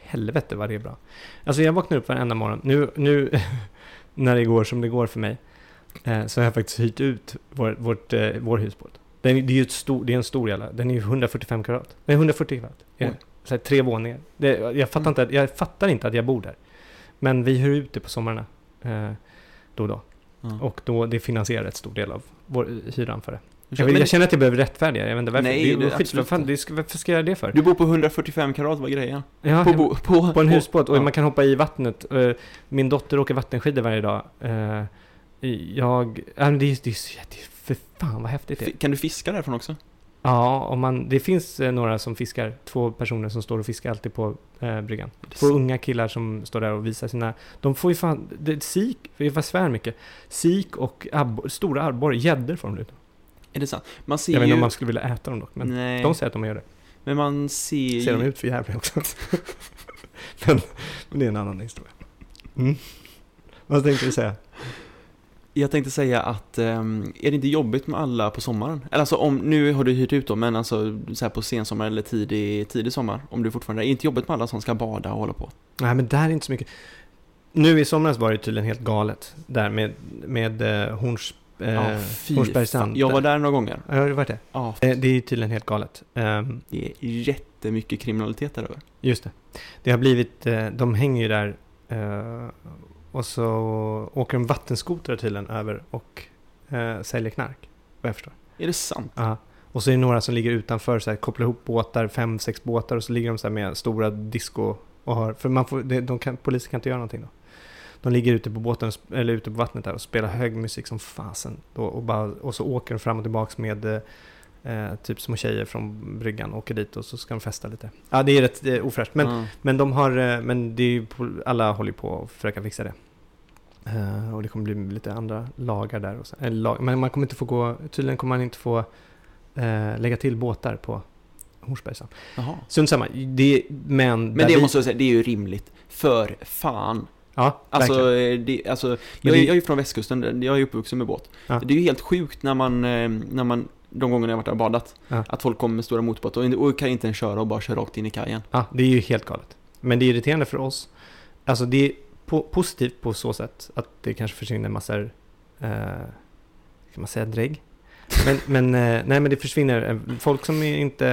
Speaker 3: helvete vad det är bra. Alltså jag vaknar upp varenda morgon. Nu, nu [LAUGHS] när det går som det går för mig, eh, så har jag faktiskt hyrt ut vår, vårt, eh, vår husbåt. Den, det är ju ett stor, det är en stor jävla, den är ju 145 kvadrat. Nej, 140 kvadrat. är. Så här, tre våningar. Det, jag, fattar
Speaker 2: Mm.
Speaker 3: inte, jag fattar inte att jag bor där. Men vi hyr ut det på sommarna. Eh, då och då.
Speaker 2: Ja.
Speaker 3: Och då, det finansierar ett stor del av vår, hyran för det. Jag, vet, jag känner att jag behöver rättfärdiga, jag vet inte varför.
Speaker 2: Nej,
Speaker 3: det
Speaker 2: det-
Speaker 3: skit, vad fan, det varför ska jag göra det för?
Speaker 2: Du bor på 145 kvadrat, vad grejen?
Speaker 3: Ja,
Speaker 2: På, bo, på,
Speaker 3: på en husbåt och
Speaker 2: ja.
Speaker 3: man kan hoppa i vattnet. Eh, Min dotter åker vattenskidor varje dag. Eh, Jag... Det är, det är, det är för fan vad häftigt det är.
Speaker 2: Kan du fiska därifrån också?
Speaker 3: Ja, om man, det finns eh, några som fiskar. Två personer som står och fiskar alltid på eh, bryggan. Två unga killar som står där och visar sina... De får ju fan... Det, sik, jag svär mycket. Sik och abbor, stora abborre, gäddor får de ut.
Speaker 2: Är det sant? Man ser
Speaker 3: Jag vet
Speaker 2: ju...
Speaker 3: inte om man skulle vilja äta dem dock, men
Speaker 2: Nej,
Speaker 3: de säger att de gör det.
Speaker 2: men man ser
Speaker 3: Ser de ut för jävligt också? [LAUGHS] men, men det är en annan historia. Mm. Vad tänkte du säga?
Speaker 2: Jag tänkte säga att, ehm, är det inte jobbigt med alla på sommaren? Eller alltså om, nu har du hyrt ut dem, men alltså så här på sensommar eller tidig, tidig sommar, om du fortfarande, är det inte jobbigt med alla som ska bada och hålla på?
Speaker 3: Nej, men där är inte så mycket. Nu i somras var det tydligen helt galet där med, med eh, Horns, eh,
Speaker 2: Ja, fy fan. Jag var där några gånger.
Speaker 3: Ja, har du varit det?
Speaker 2: Ja,
Speaker 3: Eh, Det är tydligen helt galet. Ehm,
Speaker 2: det är jättemycket kriminalitet där över.
Speaker 3: just det. Det har blivit, eh, de hänger ju där eh, och så åker de vattenskotrar tydligen över och eh, säljer knark. Vad jag förstår.
Speaker 2: Är det sant?
Speaker 3: Ja. Och så är det några som ligger utanför, så här, kopplar ihop båtar, fem, sex båtar och så ligger de så här med stora disco och har, för man får, det, de kan, polisen kan inte göra någonting då. De ligger ute på båten, och eller ute på vattnet där och spelar hög musik som fasen. Och, bara, och så åker de fram och tillbaks med eh, eh, typ små tjejer från bryggan, åker dit och så ska de festa lite. Ja, det är rätt det är ofräscht. Men,
Speaker 2: Ja.
Speaker 3: men de har, eh, men det är ju, alla håller på att försöka fixa det. Eh, och det kommer bli lite andra lagar där. Och så, eller lag, men man kommer inte få gå, tydligen kommer man inte få eh, lägga till båtar på Hornsbergshamn. Strunt samma, det, men...
Speaker 2: Men det
Speaker 3: vi-
Speaker 2: måste jag säga, det är ju rimligt. För fan.
Speaker 3: Ja,
Speaker 2: Alltså, eh, det, alltså jag,
Speaker 3: det-
Speaker 2: jag är ju från västkusten, jag är uppvuxen med båt.
Speaker 3: Ja.
Speaker 2: Det är ju helt sjukt när man, eh, när man de gångerna jag varit där och badat,
Speaker 3: Ja.
Speaker 2: att folk kommer med stora motorbåtar och, och kan inte ens köra och bara köra rakt in i kajen.
Speaker 3: Ja, det är ju helt galet. Men det är irriterande för oss. Alltså det är po- positivt på så sätt att det kanske försvinner massor, eh, kan man säga drägg? Men, [LAUGHS] men, eh, nej, men det försvinner folk som inte,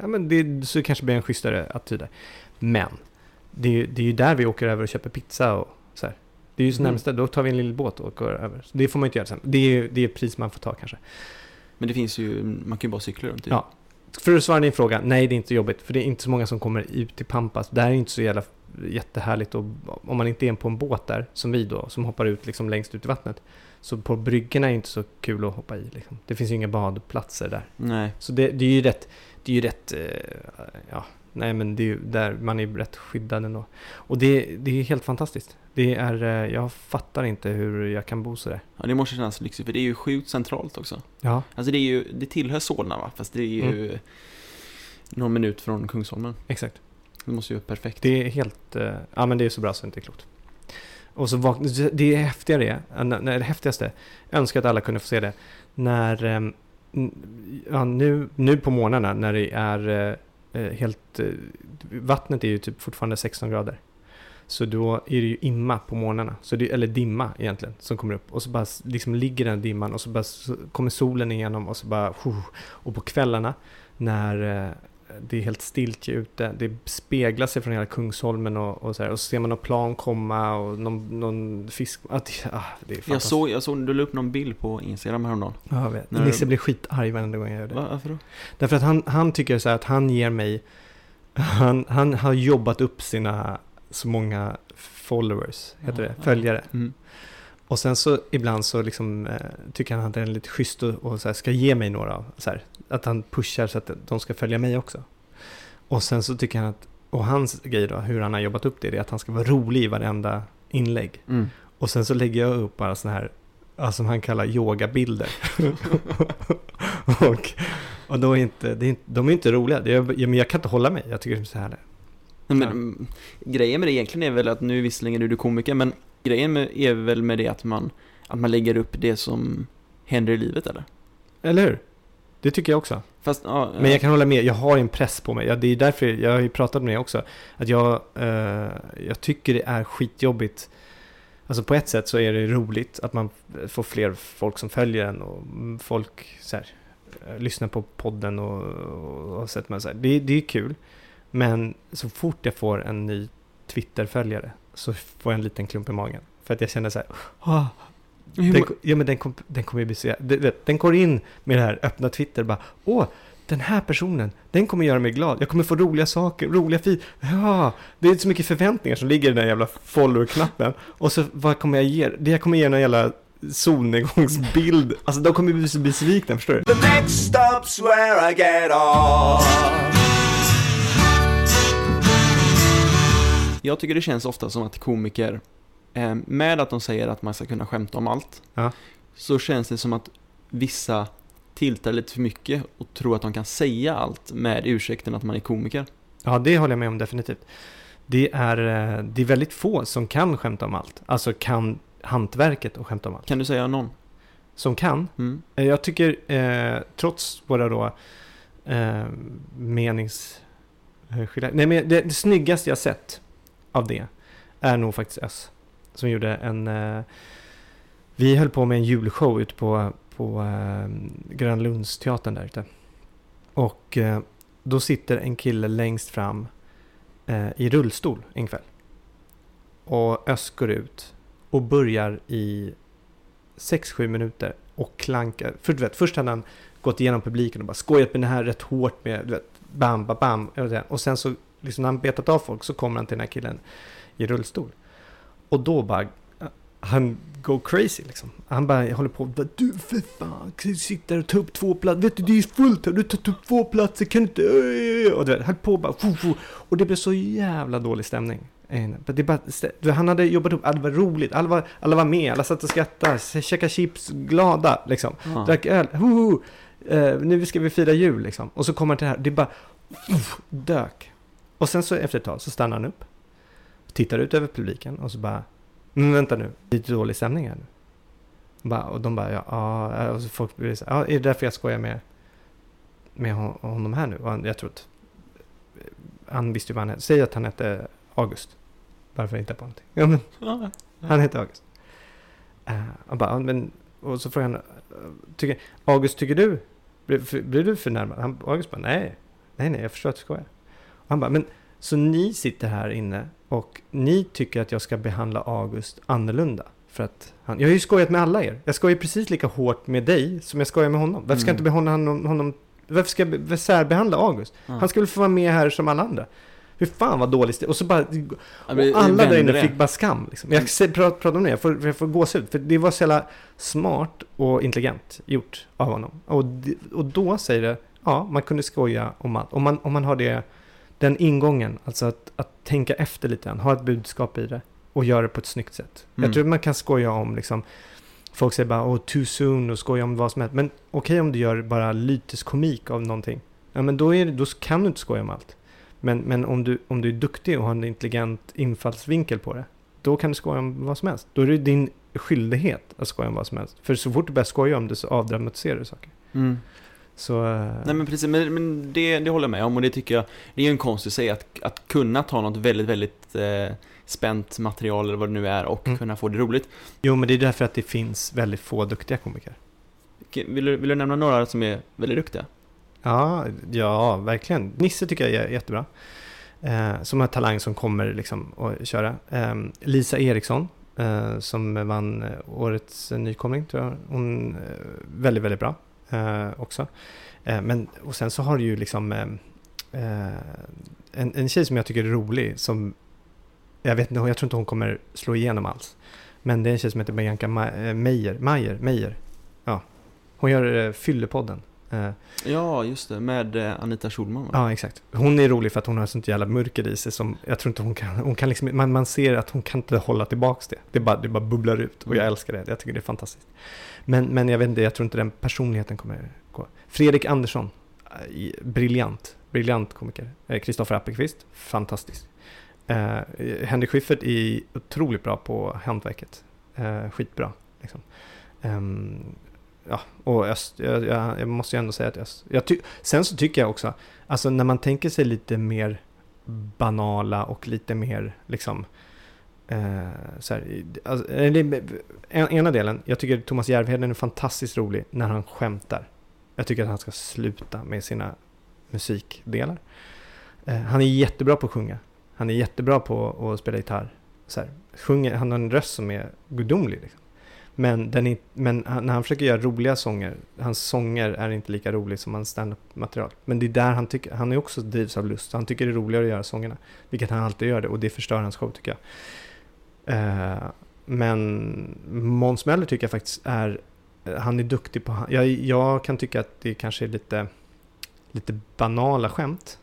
Speaker 3: ja men det så kanske blir en schysstare attityd där. Men det är, ju- det är ju där vi åker över och köper pizza och så här. Det är ju så
Speaker 2: Mm.
Speaker 3: närmsta, då tar vi en liten båt och åker över. Så det får man inte göra sen. Det är ju det är ett pris man får ta kanske.
Speaker 2: Men det finns ju, man kan ju bara cykla runt. Typ.
Speaker 3: Ja. För att svara din fråga, nej det är inte jobbigt. För det är inte så många som kommer ut till Pampas. Det här är inte så jävla jättehärligt. Och om man inte är på en båt där, som vi då, som hoppar ut liksom längst ut i vattnet. Så på bryggorna är det inte så kul att hoppa i. Liksom. Det finns ju inga badplatser där.
Speaker 2: Nej.
Speaker 3: Så det, det är ju rätt, det är ju rätt, eh, ja, nej men det är ju där man är rätt skyddad ändå. Och det, det är helt fantastiskt. Det är, eh, jag fattar inte hur jag kan bo sådär.
Speaker 2: Ja, det måste kännas lyxigt, för det är ju sjukt centralt också.
Speaker 3: Ja,
Speaker 2: Alltså det är ju, det tillhör Solna va? Fast det är ju någon minut från Kungsholmen.
Speaker 3: exakt.
Speaker 2: Det måste ju vara perfekt.
Speaker 3: Det är helt, eh, ja men det är så bra så det inte är klokt. Och så vak- det häftiga är, eh, när, när det häftigaste, jag önskar att alla kunde få se det, när, n- ja, nu, nu på morgnarna när det är eh, eh, Eh, helt, eh, vattnet är ju typ fortfarande 16 grader. Så då är det ju imma på morgnarna, så det, eller dimma egentligen, som kommer upp. Och så bara liksom ligger den dimman och så bara så kommer solen igenom och så bara... Och på kvällarna när eh, det är helt stiltje ute, det speglar sig från hela Kungsholmen och, och så här. Och så ser man någon plan komma och någon, någon fisk... Ah, det, ah, det är
Speaker 2: Jag såg, jag såg, du la upp någon bild på Instagram häromdagen.
Speaker 3: Ja, jag vet.
Speaker 2: När-
Speaker 3: Nisse blir skitarg varenda gång jag gör det.
Speaker 2: Va, varför då?
Speaker 3: Därför att han, han tycker så här att han ger mig... Han, han har jobbat upp sina så många followers, heter
Speaker 2: Ja,
Speaker 3: det,
Speaker 2: ja.
Speaker 3: följare.
Speaker 2: Mm.
Speaker 3: Och sen så ibland så liksom, eh, tycker han att det är lite schysst och, och här, ska ge mig några. Så här, att han pushar så att de ska följa mig också. Och sen så tycker han att, och hans grej då, hur han har jobbat upp det, det är att han ska vara rolig i varenda inlägg.
Speaker 2: Mm.
Speaker 3: Och sen så lägger jag upp bara sådana här, alltså som han kallar yogabilder. [LAUGHS] och, och då är inte, det är inte, de är inte roliga. Det är, men jag kan inte hålla mig. Jag tycker det är så här.
Speaker 2: Men,
Speaker 3: Ja.
Speaker 2: mm, Grejen med det egentligen är väl att, nu visserligen är du komiker, men grejen med, är väl med det att man, att man lägger upp det som händer i livet eller?
Speaker 3: Eller hur? Det tycker jag också.
Speaker 2: Fast, ja,
Speaker 3: Men jag kan hålla med, jag har en press på mig. Ja, det är därför, jag har ju pratat med det också. Att jag, eh, jag tycker det är skitjobbigt. Alltså på ett sätt så är det roligt att man får fler folk som följer en och folk så här, eh, lyssnar på podden och, och, och sett mig så här. Det, det är kul. Men så fort jag får en ny Twitter-följare så får jag en liten klump i magen. För att jag känner så här, "Ah,
Speaker 2: Hur,
Speaker 3: den, ja men den, kom, den kommer ju bli så Den går in med det här öppna Twitter bara Åh, den här personen, den kommer göra mig glad. Jag kommer få roliga saker, roliga feed. Ja, det är så mycket förväntningar som ligger i den där jävla follower-knappen. Och så vad kommer jag ge? Det jag kommer ge någon jävla solnedgångsbild. Alltså de kommer bli så besvikna, förstår du?
Speaker 2: Jag tycker det känns ofta som att komiker, eh, med att de säger att man ska kunna skämta om allt,
Speaker 3: Ja.
Speaker 2: så känns det som att vissa tiltar lite för mycket och tror att de kan säga allt med ursäkten att man är komiker.
Speaker 3: Ja, det håller jag med om definitivt. Det är, eh, det är väldigt få som kan skämta om allt. Alltså kan hantverket och skämta om allt.
Speaker 2: Kan du säga någon?
Speaker 3: Som kan,
Speaker 2: Mm.
Speaker 3: Eh, Jag tycker, eh, trots våra då eh, menings... Nej, men det, det snyggaste jag sett av det är nog faktiskt S. Som gjorde en... Eh, vi höll på med en julshow ute på, på eh, Grönlundsteatern där ute. Och eh, då sitter en kille längst fram eh, i rullstol en kväll. Och Öss går ut och börjar i 6-7 minuter och klankar. För du vet, först hade han gått igenom publiken och bara skojat med det här rätt hårt med, du vet, bam, bam, bam. Och sen så, liksom när han betat av folk så kommer han till den här killen i rullstol. Och då bara, han går crazy liksom. Han bara håller på, du för fan, där och ta upp två platser? Vet du, det är fullt här, du tagit upp två platser, kan du inte? Öj, Och du vet, höll på bara, fu, fu. och det blev så jävla dålig stämning. Eh, Det bara, han hade jobbat upp, det var roligt, alla var, alla var med, alla satt och skrattade, käkade chips, glada liksom.
Speaker 2: Ja.
Speaker 3: Drack öl, ho, ho. Eh, nu ska vi fira jul liksom. Och så kommer han till det här, det bara uff, dök. Och sen så efter ett tag så stannar han upp, tittar ut över publiken och så bara, men vänta nu, lite dålig stämning här nu. Bara, och de bara, ja, ja, och så folk blir så ja, är det därför jag skojar med, med hon- honom här nu? Och jag tror att, han visste ju vad han hette, säg att han hette August. Varför inte på någonting? Ja, men
Speaker 2: Ja.
Speaker 3: han heter August. Uh, han bara, men, och så frågar han, eh, tycker, August, tycker du, blir, blir du förnärmad? Han, August bara, nej, nej, nej, jag förstår att du skojar. Han bara, men så ni sitter här inne och ni tycker att jag ska behandla August annorlunda? För att han, jag har ju skojat med alla er. Jag skojar precis lika hårt med dig som jag skojar med honom. Varför ska jag
Speaker 2: Mm.
Speaker 3: inte behandla honom, honom varför ska jag be- särbehandla August?
Speaker 2: Ja.
Speaker 3: Han ska väl få vara med här som alla andra. Hur fan vad dåligt det Och så bara, och alla där inne
Speaker 2: det.
Speaker 3: fick bara skam. Liksom. Jag pratar pratar om det, jag får, jag får gåshud. För det var så jävla smart och intelligent gjort av honom. Och, och då säger det, ja, man kunde skoja om allt. Om man, om man har det, den ingången, alltså att, att tänka efter lite grann, ha ett budskap i det och göra det på ett snyggt sätt.
Speaker 2: Mm.
Speaker 3: Jag tror man kan skoja om liksom, folk säger bara oh, too soon och skoja om vad som helst. Men okej om du gör bara lyteskomik av någonting. Ja men då, är det, då kan du inte skoja om allt. Men, men om, du, om du är duktig och har en intelligent infallsvinkel på det. Då kan du skoja om vad som helst. Då är det din skyldighet att skoja om vad som helst. För så fort du börjar skoja om det så avdramatiserar du saker.
Speaker 2: Mm.
Speaker 3: Så... eh,
Speaker 2: Nej men precis, men, men det, det håller jag med om och det tycker jag, det är ju en konst i sig att, att kunna ta något väldigt, väldigt eh, spänt material eller vad det nu är och
Speaker 3: Mm.
Speaker 2: kunna få det roligt.
Speaker 3: Jo men det är därför att det finns väldigt få duktiga komiker.
Speaker 2: Vill du, vill du nämna några som är väldigt duktiga?
Speaker 3: Ja, ja, verkligen. Nisse tycker jag är jättebra. Eh, som har talang som kommer liksom att köra. Eh, Lisa Eriksson, eh, som vann eh, årets nykomling, tror jag. Hon är väldigt, väldigt bra också. Eh, men, och sen så har du ju liksom eh, eh, en, en tjej som jag tycker är rolig, som jag vet inte, jag tror inte hon kommer slå igenom alls. Men det är en tjej som heter Bianca eh, Meijer, Meijer, Meijer. Ja. Hon gör eh, Fyllepodden Eh,
Speaker 2: Ja, just det. Med eh, Anita Schulman va?
Speaker 3: Ja, exakt. Hon är rolig för att hon har sånt jävla mörker i sig som jag tror inte hon kan, hon kan liksom, man, man ser att hon kan inte hålla tillbaks det. Det bara, det bara bubblar ut och jag
Speaker 2: Mm.
Speaker 3: älskar det. Jag tycker det är fantastiskt. Men, men jag vet inte, jag tror inte den personligheten kommer gå. Fredrik Andersson, eh, briljant, briljant komiker. Eh, Kristoffer Appelqvist, fantastisk. Eh, Henrik Schyffert är otroligt bra på hantverket. Eh, skitbra. Liksom. Eh, ja, och Öst, jag, jag, jag måste ju ändå säga att Öst, jag ty, Sen så tycker jag också, alltså när man tänker sig lite mer banala och lite mer liksom eh, Eh, så här, alltså, eh, en, ena delen, jag tycker Thomas Järvheden är fantastiskt rolig när han skämtar. Jag tycker att han ska sluta med sina musikdelar. Eh, han är jättebra på att sjunga. Han är jättebra på att spela gitarr. Så här, sjunger, han har en röst som är gudomlig. Liksom. Men, den är, men han, när han försöker göra roliga sånger, hans sånger är inte lika rolig som hans standup-material. Men det är där han tycker, han är också drivs av lust. Han tycker det är roligare att göra sångerna. Vilket han alltid gör det och det förstör hans show tycker jag. Eh, men Måns Möller tycker jag faktiskt är, eh, han är duktig på, jag, jag kan tycka att det kanske är lite, lite banala skämt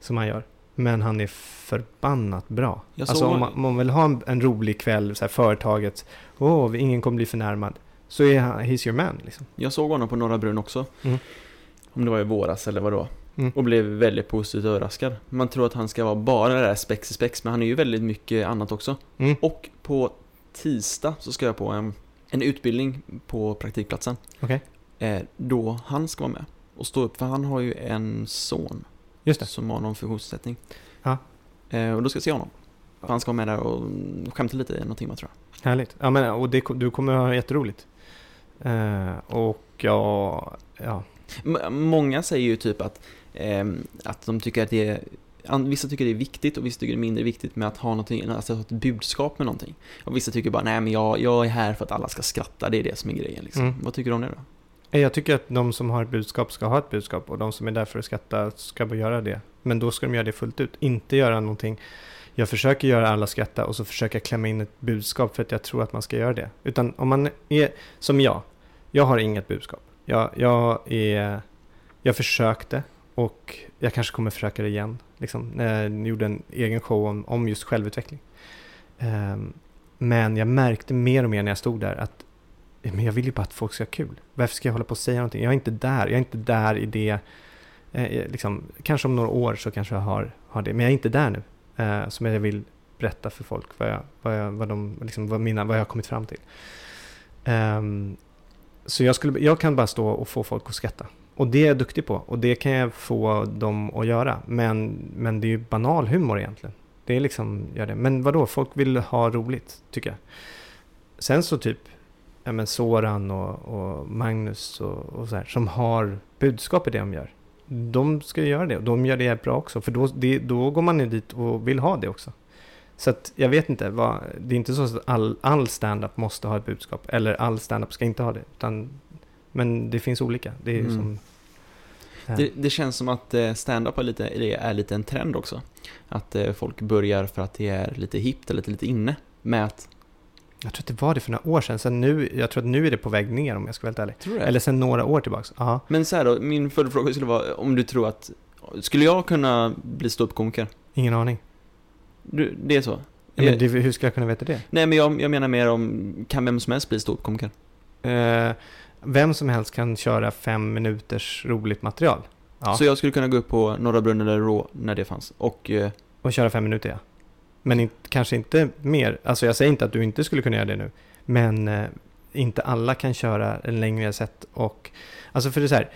Speaker 3: som han gör. Men han är förbannat bra.
Speaker 2: Jag
Speaker 3: alltså om man, man vill ha en, en rolig kväll, så här företaget, åh, ingen kommer bli förnärmad. Så är han, he's your man liksom.
Speaker 2: Jag såg honom på Norra Brunn också.
Speaker 3: Mm.
Speaker 2: Om det var i våras eller vad det var.
Speaker 3: Mm.
Speaker 2: Och blev väldigt positivt överraskad. Man tror att han ska vara bara det där spex i spex, men han är ju väldigt mycket annat också.
Speaker 3: Mm.
Speaker 2: Och på tisdag så ska jag på en, en utbildning på praktikplatsen.
Speaker 3: Okej.
Speaker 2: Eh, då han ska vara med och stå upp, för han har ju en son
Speaker 3: Just det.
Speaker 2: som har någon funktionsnedsättning.
Speaker 3: Ja.
Speaker 2: Eh, och då ska jag se honom. För han ska vara med där och skämta lite i någon timme tror jag.
Speaker 3: Härligt. Ja, men, och det, du kommer ha jätteroligt. Eh, och ja, ja.
Speaker 2: M- Många säger ju typ att, att de tycker att det är Vissa tycker det är viktigt och vissa tycker det är mindre viktigt med att ha någonting, alltså ett budskap med någonting. Och vissa tycker bara, nej men jag, jag är här för att alla ska skratta, det är det som är grejen liksom.
Speaker 3: Mm.
Speaker 2: Vad tycker du om det då?
Speaker 3: Jag tycker att de som har ett budskap ska ha ett budskap och de som är där för att skratta ska bara göra det. Men då ska de göra det fullt ut, inte göra någonting. Jag försöker göra alla skratta och så försöker jag klämma in ett budskap för att jag tror att man ska göra det. Utan om man är som jag, jag har inget budskap. Jag, jag, är, jag försökte och jag kanske kommer försöka det igen. Liksom, när jag gjorde en egen show om, om just självutveckling. Um, men jag märkte mer och mer när jag stod där att men jag vill ju bara att folk ska ha kul. Varför ska jag hålla på och säga någonting? Jag är inte där. Jag är inte där i det. Eh, eh liksom, kanske om några år så kanske jag har, har det. Men jag är inte där nu. Eh, som jag vill berätta för folk vad jag, vad jag, vad de, liksom, vad mina, vad jag har kommit fram till. Um, så jag, skulle, jag kan bara stå och få folk att skratta. Och det är jag duktig på. Och det kan jag få dem att göra. Men, men det är ju banal humor egentligen. Det är liksom, gör det. Men vadå, folk vill ha roligt, tycker jag. Sen så typ, ja men Soran och, och Magnus och, och så här, som har budskap i det de gör. De ska göra det och de gör det jävligt bra också. För då, det, då går man ju dit och vill ha det också. Så att jag vet inte, vad, det är inte så att all, all stand-up måste ha ett budskap. Eller all stand-up ska inte ha det. Utan, men det finns olika. Det
Speaker 2: Mm.
Speaker 3: som... Ja.
Speaker 2: Det, det känns som att eh, stand-up är lite, är lite en trend också. Att eh, folk börjar för att det är lite hippt eller lite, lite inne med att...
Speaker 3: Jag tror att det var det för några år sedan. Sen nu, jag tror att nu är det på väg ner om jag ska vara helt ärlig.
Speaker 2: Tror du?
Speaker 3: Eller sen några år tillbaka. Ja.
Speaker 2: Men så här då, min följdfråga skulle vara om du tror att... Skulle jag kunna bli ståuppkomiker?
Speaker 3: Ingen aning.
Speaker 2: Du, det är så?
Speaker 3: Ja, men
Speaker 2: Eh,
Speaker 3: det, hur ska jag kunna veta det?
Speaker 2: Nej men jag, jag menar mer om, kan vem som helst bli ståuppkomiker?
Speaker 3: Eh, vem som helst kan köra fem minuters roligt material. Ja.
Speaker 2: Så jag skulle kunna gå upp på Norra Brunn eller Rå när det fanns och... Eh,
Speaker 3: Och köra fem minuter ja. Men inte, kanske inte mer. Alltså jag säger inte att du inte skulle kunna göra det nu. Men eh, inte alla kan köra en längre set och... Alltså för det är så här.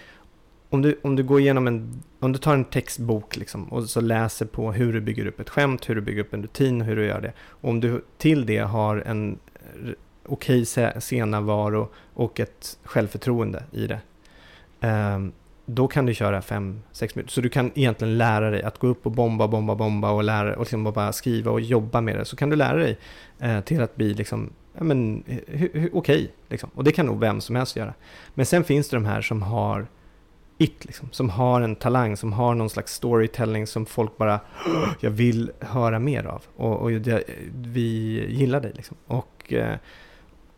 Speaker 3: Om du, om du går igenom en... Om du tar en textbok liksom och så läser på hur du bygger upp ett skämt, hur du bygger upp en rutin, hur du gör det. Och om du till det har en okej okay scenavaro och ett självförtroende i det. Ehm, då kan du köra 5-6 minuter. Så du kan egentligen lära dig att gå upp och bomba, bomba, bomba och lära och liksom bara skriva och jobba med det. Så kan du lära dig eh, till att bli liksom, ja men, eh, okej. liksom. Och det kan nog vem som helst göra. Men sen finns det de här som har it, liksom, som har en talang, som har någon slags storytelling som folk bara, jag vill höra mer av. Och, och det, vi gillar dig liksom. Och, eh,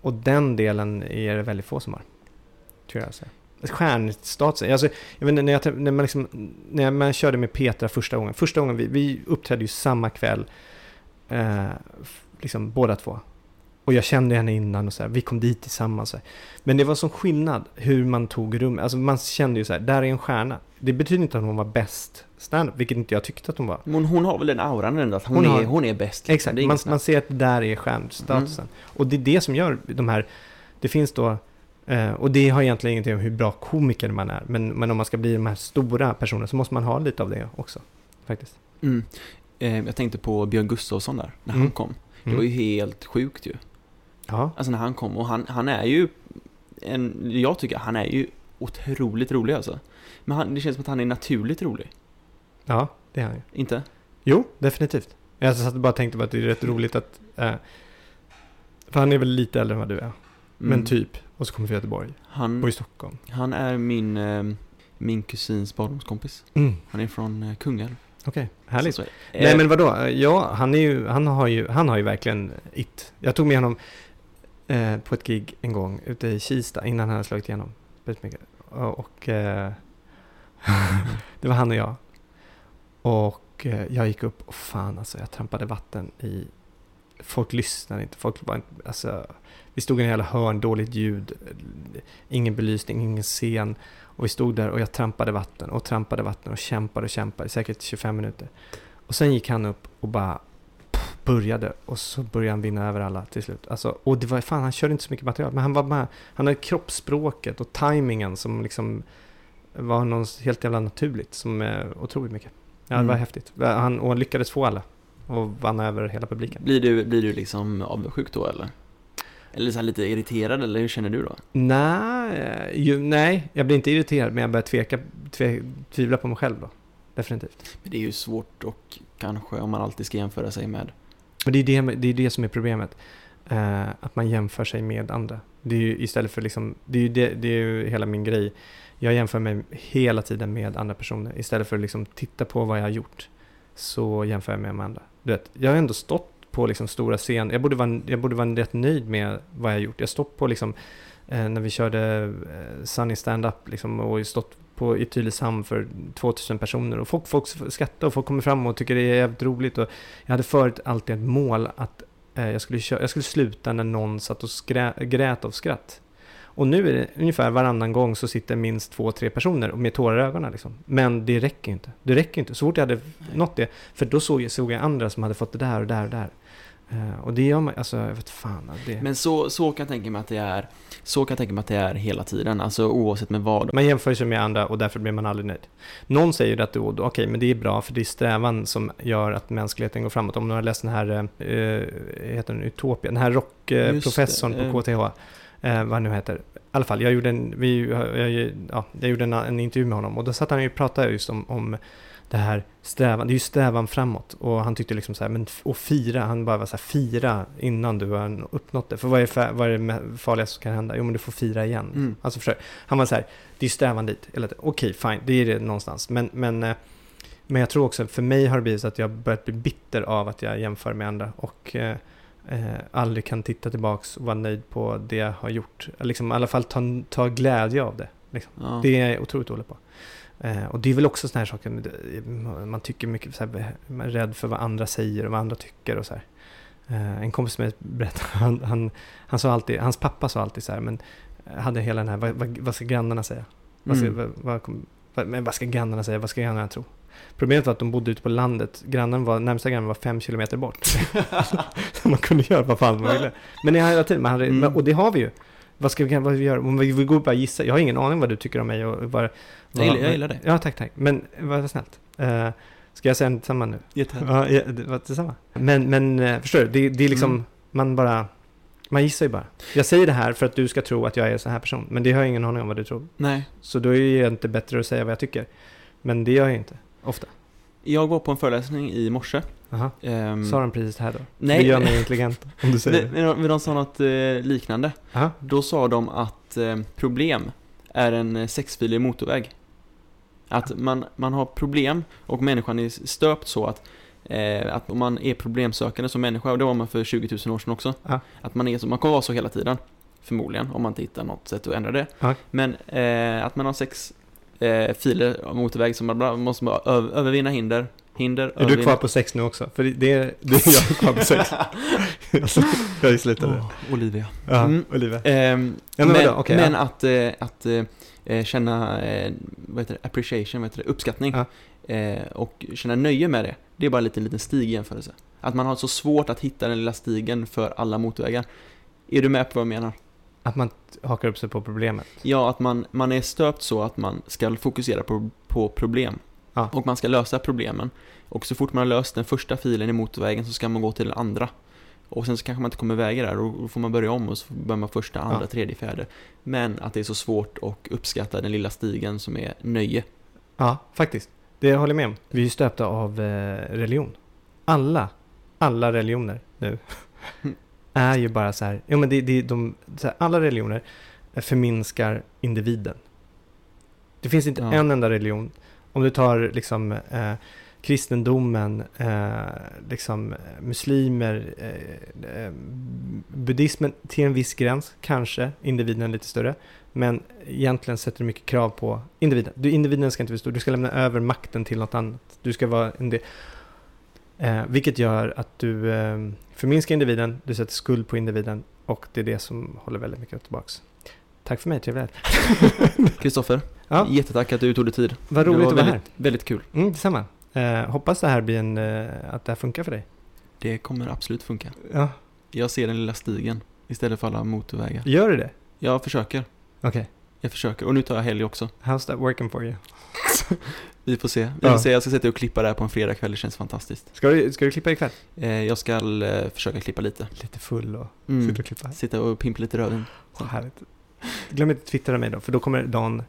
Speaker 3: och den delen är det väldigt få som har. Tror jag. Så. stjärnstatusen. Alltså, jag vet när, jag, när, man liksom, när jag- man körde med Petra första gången. Första gången, vi, vi uppträdde ju samma kväll. Eh, liksom båda två. Och jag kände henne innan och så här, vi kom dit tillsammans. Så här. Men det var sån skillnad hur man tog rummet. Alltså man kände ju så här, där är en stjärna. Det betyder inte att hon var bäst stand vilket inte jag tyckte att hon var.
Speaker 2: Men hon har väl den auran ändå, att hon,
Speaker 3: Hon
Speaker 2: är,
Speaker 3: har-
Speaker 2: hon är bäst. liksom.
Speaker 3: Exakt,
Speaker 2: är
Speaker 3: man, man ser att där är stjärnstatusen. Och det är det som gör de här, det finns då, eh, och det har egentligen ingenting om hur bra komiker man är, men, men om man ska bli de här stora personerna så måste man ha lite av det också. Faktiskt.
Speaker 2: Mm. Eh, jag tänkte på Björn Gustafsson där, när
Speaker 3: Mm.
Speaker 2: han kom. Det
Speaker 3: Mm.
Speaker 2: var ju helt sjukt ju.
Speaker 3: Ja,
Speaker 2: Alltså när han kom, och han, han är ju en, jag tycker han är ju otroligt rolig alltså. Men han, det känns som att han är naturligt rolig.
Speaker 3: Ja, det är han ju.
Speaker 2: Inte?
Speaker 3: Jo, definitivt. Jag satt och bara tänkte på att det är rätt roligt att, eh, för han är väl lite äldre än vad du är, men
Speaker 2: Mm.
Speaker 3: typ, och så kommer från Göteborg,
Speaker 2: Han,
Speaker 3: och i Stockholm.
Speaker 2: han är min, eh, min kusins barndomskompis.
Speaker 3: Mm.
Speaker 2: Han är från eh, Kungälv.
Speaker 3: Okej, härligt.
Speaker 2: Så, så.
Speaker 3: Nej
Speaker 2: Eh,
Speaker 3: men vadå? Ja, han, är ju, han, har ju, han har ju verkligen it. Jag tog med honom eh, på ett gig en gång ute i Kista innan han hade slagit igenom. och eh, [LAUGHS] det var han och jag. Och eh, jag gick upp och fan alltså jag trampade vatten i... Folk lyssnade inte. Folk var inte... Alltså, vi stod i en jävla hörn, dåligt ljud, eh, ingen belysning, ingen scen. Och vi stod där och jag trampade vatten och trampade vatten och kämpade och kämpade säkert 25 minuter. Och sen gick han upp och bara började och så började han vinna över alla till slut. Alltså, och det var fan, han körde inte så mycket material, men han var med. Han hade kroppsspråket och tajmingen som liksom var något helt jävla naturligt, som är otroligt mycket. Ja, det var
Speaker 2: Mm.
Speaker 3: häftigt. Han, och han lyckades få alla och vann över hela publiken.
Speaker 2: Blir du, blir du liksom avundsjuk då eller? Eller så här lite irriterad eller hur känner du då?
Speaker 3: Nej, ju, nej, jag blir inte irriterad, men jag börjar tveka, tve, tvivla på mig själv då. Definitivt.
Speaker 2: Men det är ju svårt och kanske om man alltid ska jämföra sig med
Speaker 3: Men det är det, det, är det som är problemet. Eh, att man jämför sig med andra. Det är ju istället för liksom, det är ju, det, det är ju hela min grej. Jag jämför mig hela tiden med andra personer. Istället för att liksom titta på vad jag har gjort. Så jämför jag mig med andra. Du vet, jag har ändå stått på liksom stora scener. Jag borde, vara, jag borde vara rätt nöjd med vad jag har gjort. Jag har stått på liksom, eh, när vi körde eh, Sunny Stand-Up liksom, och stått på, i Tylösand för 2000 personer. Och folk, folk skrattar och folk kommer fram och tycker det är jävligt roligt. Och jag hade förut alltid ett mål att eh, jag, skulle köra, jag skulle sluta när någon satt och skrä- grät av skratt. Och nu är det ungefär varannan gång så sitter minst två, tre personer med tårar i ögonen. Liksom. Men det räcker inte. Det räcker inte. Så fort jag hade nått det, för då såg jag, såg jag andra som hade fått det där och där och där. Eh, och det gör man, alltså jag vet fan. Det,
Speaker 2: Men så, så kan jag tänka mig att det är Så kan jag tänka mig att det är hela tiden, alltså oavsett med vad
Speaker 3: Man jämför sig med andra och därför blir man aldrig nöjd. Någon säger ju att okej, men det är bra för det är strävan som gör att mänskligheten går framåt. Om du har läst den här, eh, heter den Utopia, den här rockprofessorn
Speaker 2: det,
Speaker 3: på KTH, eh, vad nu heter. I alla fall, jag gjorde en, vi, jag, ja, jag gjorde en, en intervju med honom och då satt han och pratade just om, om det här strävan, det är ju strävan framåt. Och han tyckte liksom så här, men och fira, han bara var så här, fira innan du har uppnått det. För vad är, vad är det farligaste som kan hända? Jo men du får fira igen.
Speaker 2: Mm.
Speaker 3: Alltså du? Han var så här, det är strävan dit. Okej, fine, det är det någonstans. Men, men, eh, men jag tror också, för mig har det blivit så att jag börjat bli bitter av att jag jämför med andra. Och eh, aldrig kan titta tillbaks och vara nöjd på det jag har gjort. Liksom, I alla fall ta, ta glädje av det. Liksom.
Speaker 2: ja.
Speaker 3: Det är jag otroligt dålig på. Eh, och det är väl också sådana här saker, man tycker mycket, så här, man är rädd för vad andra säger och vad andra tycker och så här. Eh, en kompis med berättade, han, han, han sa alltid, hans pappa sa alltid så här, men eh, hade hela den här, vad, vad, vad ska grannarna säga? Vad ska,
Speaker 2: Mm.
Speaker 3: vad, vad, men vad ska grannarna säga? Vad ska grannarna tro? Problemet var att de bodde ute på landet. Grannen var, närmsta grannen var fem kilometer bort. [LAUGHS] Så man kunde göra vad fan man ville. Men i hela tiden, man hade,
Speaker 2: Mm.
Speaker 3: och det har vi ju. Vad ska vi, vad vi göra? Vi, vi går bara gissa. Jag har ingen aning vad du tycker om mig och vad...
Speaker 2: Jag gillar- jag gillar det.
Speaker 3: Ja, tack, tack. Men vad snällt. Uh, ska jag säga detsamma nu? Ja, ja, det var detsamma. Men, men eh, förstår du? Det, det är liksom,
Speaker 2: Mm.
Speaker 3: man bara... Man gissar ju bara. Jag säger det här för att du ska tro att jag är en sån här person. Men det har jag ingen aning om vad du tror.
Speaker 2: Nej,
Speaker 3: Så då är det inte bättre att säga vad jag tycker. Men det gör jag inte. Ofta.
Speaker 2: jag var på en föreläsning i morse.
Speaker 3: Aha.
Speaker 2: Ehm,
Speaker 3: Sa de precis här då?
Speaker 2: Nej.
Speaker 3: Det gör mig intelligent om du säger [LAUGHS] det.
Speaker 2: men de- sa något eh, liknande.
Speaker 3: Aha.
Speaker 2: Då sa de att eh, problem är en eh, sexfilig motorväg. Att man, man har problem och människan är stöpt så att eh, att om man är problemsökande som människa, och det var man för 20 000 år sedan också.
Speaker 3: Ja.
Speaker 2: Att man är så, man kommer vara så hela tiden. förmodligen, om man inte hittar något sätt att ändra det.
Speaker 3: Ja.
Speaker 2: Men eh, att man har sex eh, filer av motorväg som man måste bara öv- övervinna hinder, hinder,
Speaker 3: Är du
Speaker 2: övervinna...
Speaker 3: kvar på sex nu också? För det, är, det är jag kvar på sex. [LAUGHS] alltså, jag slutade.
Speaker 2: Åh, Olivia.
Speaker 3: Ja,
Speaker 2: Mm.
Speaker 3: Olivia.
Speaker 2: Ehm,
Speaker 3: Ja, men
Speaker 2: men?
Speaker 3: Okej,
Speaker 2: men
Speaker 3: ja.
Speaker 2: att, eh, att eh, eh, känna, eh, vad heter det, appreciation, vad heter det, uppskattning eh, och känna nöje med det, det är bara en liten, liten stig i jämförelse. Att man har så svårt att hitta den lilla stigen för alla motorvägar. Är du med på vad jag menar?
Speaker 3: Att man hakar upp sig på problemet.
Speaker 2: Ja, att man, man är stöpt så att man ska fokusera på, på problem.
Speaker 3: Ja.
Speaker 2: Och man ska lösa problemen. Och så fort man har löst den första filen i motorvägen så ska man gå till den andra. Och sen så kanske man inte kommer iväg där och då får man börja om och så börjar man första, andra,
Speaker 3: Ja.
Speaker 2: tredje, fjärde. Men att det är så svårt att uppskatta den lilla stigen som är nöje.
Speaker 3: Ja, faktiskt. Det håller jag med om. Vi är stöpta av eh, religion. Alla, alla religioner nu. [LAUGHS] är ju bara så här, ja men det, det, de, här, alla religioner förminskar individen. Det finns inte
Speaker 2: Ja.
Speaker 3: en enda religion, om du tar liksom eh, kristendomen, eh, liksom eh, muslimer, eh, eh, buddhismen till en viss gräns, kanske individen är lite större. Men egentligen sätter du mycket krav på individen. Du, individen ska inte stor, du ska lämna över makten till något annat. Du ska vara en del. Eh, vilket gör att du eh, förminskar individen, du sätter skuld på individen och det är det som håller väldigt mycket tillbaks. Tack för mig, trevligt. [LAUGHS]
Speaker 2: Kristoffer,
Speaker 3: Ja,
Speaker 2: jättetack att du tog dig tid.
Speaker 3: vad
Speaker 2: det
Speaker 3: roligt
Speaker 2: var
Speaker 3: att vara här.
Speaker 2: väldigt, väldigt kul.
Speaker 3: Mm, detsamma. Eh, hoppas det här blir en, eh, att det här funkar för dig.
Speaker 2: Det kommer absolut funka.
Speaker 3: Ja,
Speaker 2: Jag ser den lilla stigen istället för alla motorvägar.
Speaker 3: gör du det?
Speaker 2: Jag försöker.
Speaker 3: Okej.
Speaker 2: Jag försöker. Och nu tar jag helg också.
Speaker 3: How's that working for you? [LAUGHS]
Speaker 2: Vi får se. Vi
Speaker 3: Ja.
Speaker 2: får se. Jag ska sätta och klippa det här på en fredagkväll. Det känns fantastiskt.
Speaker 3: Ska du, ska du klippa ikväll?
Speaker 2: Eh, jag ska eh, försöka klippa lite.
Speaker 3: Lite full och
Speaker 2: Mm.
Speaker 3: sitta och klippa.
Speaker 2: Sitta och pimpa lite rödvin.
Speaker 3: Så härligt. Glöm inte att twittra mig då, för då kommer Dan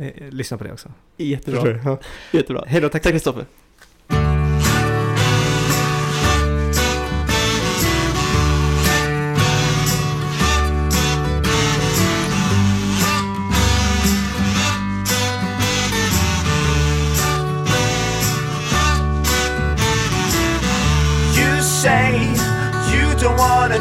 Speaker 3: eh, lyssna på det också.
Speaker 2: Jättebra. Jättebra.
Speaker 3: Hej då, tack.
Speaker 2: Tack Kristoffer.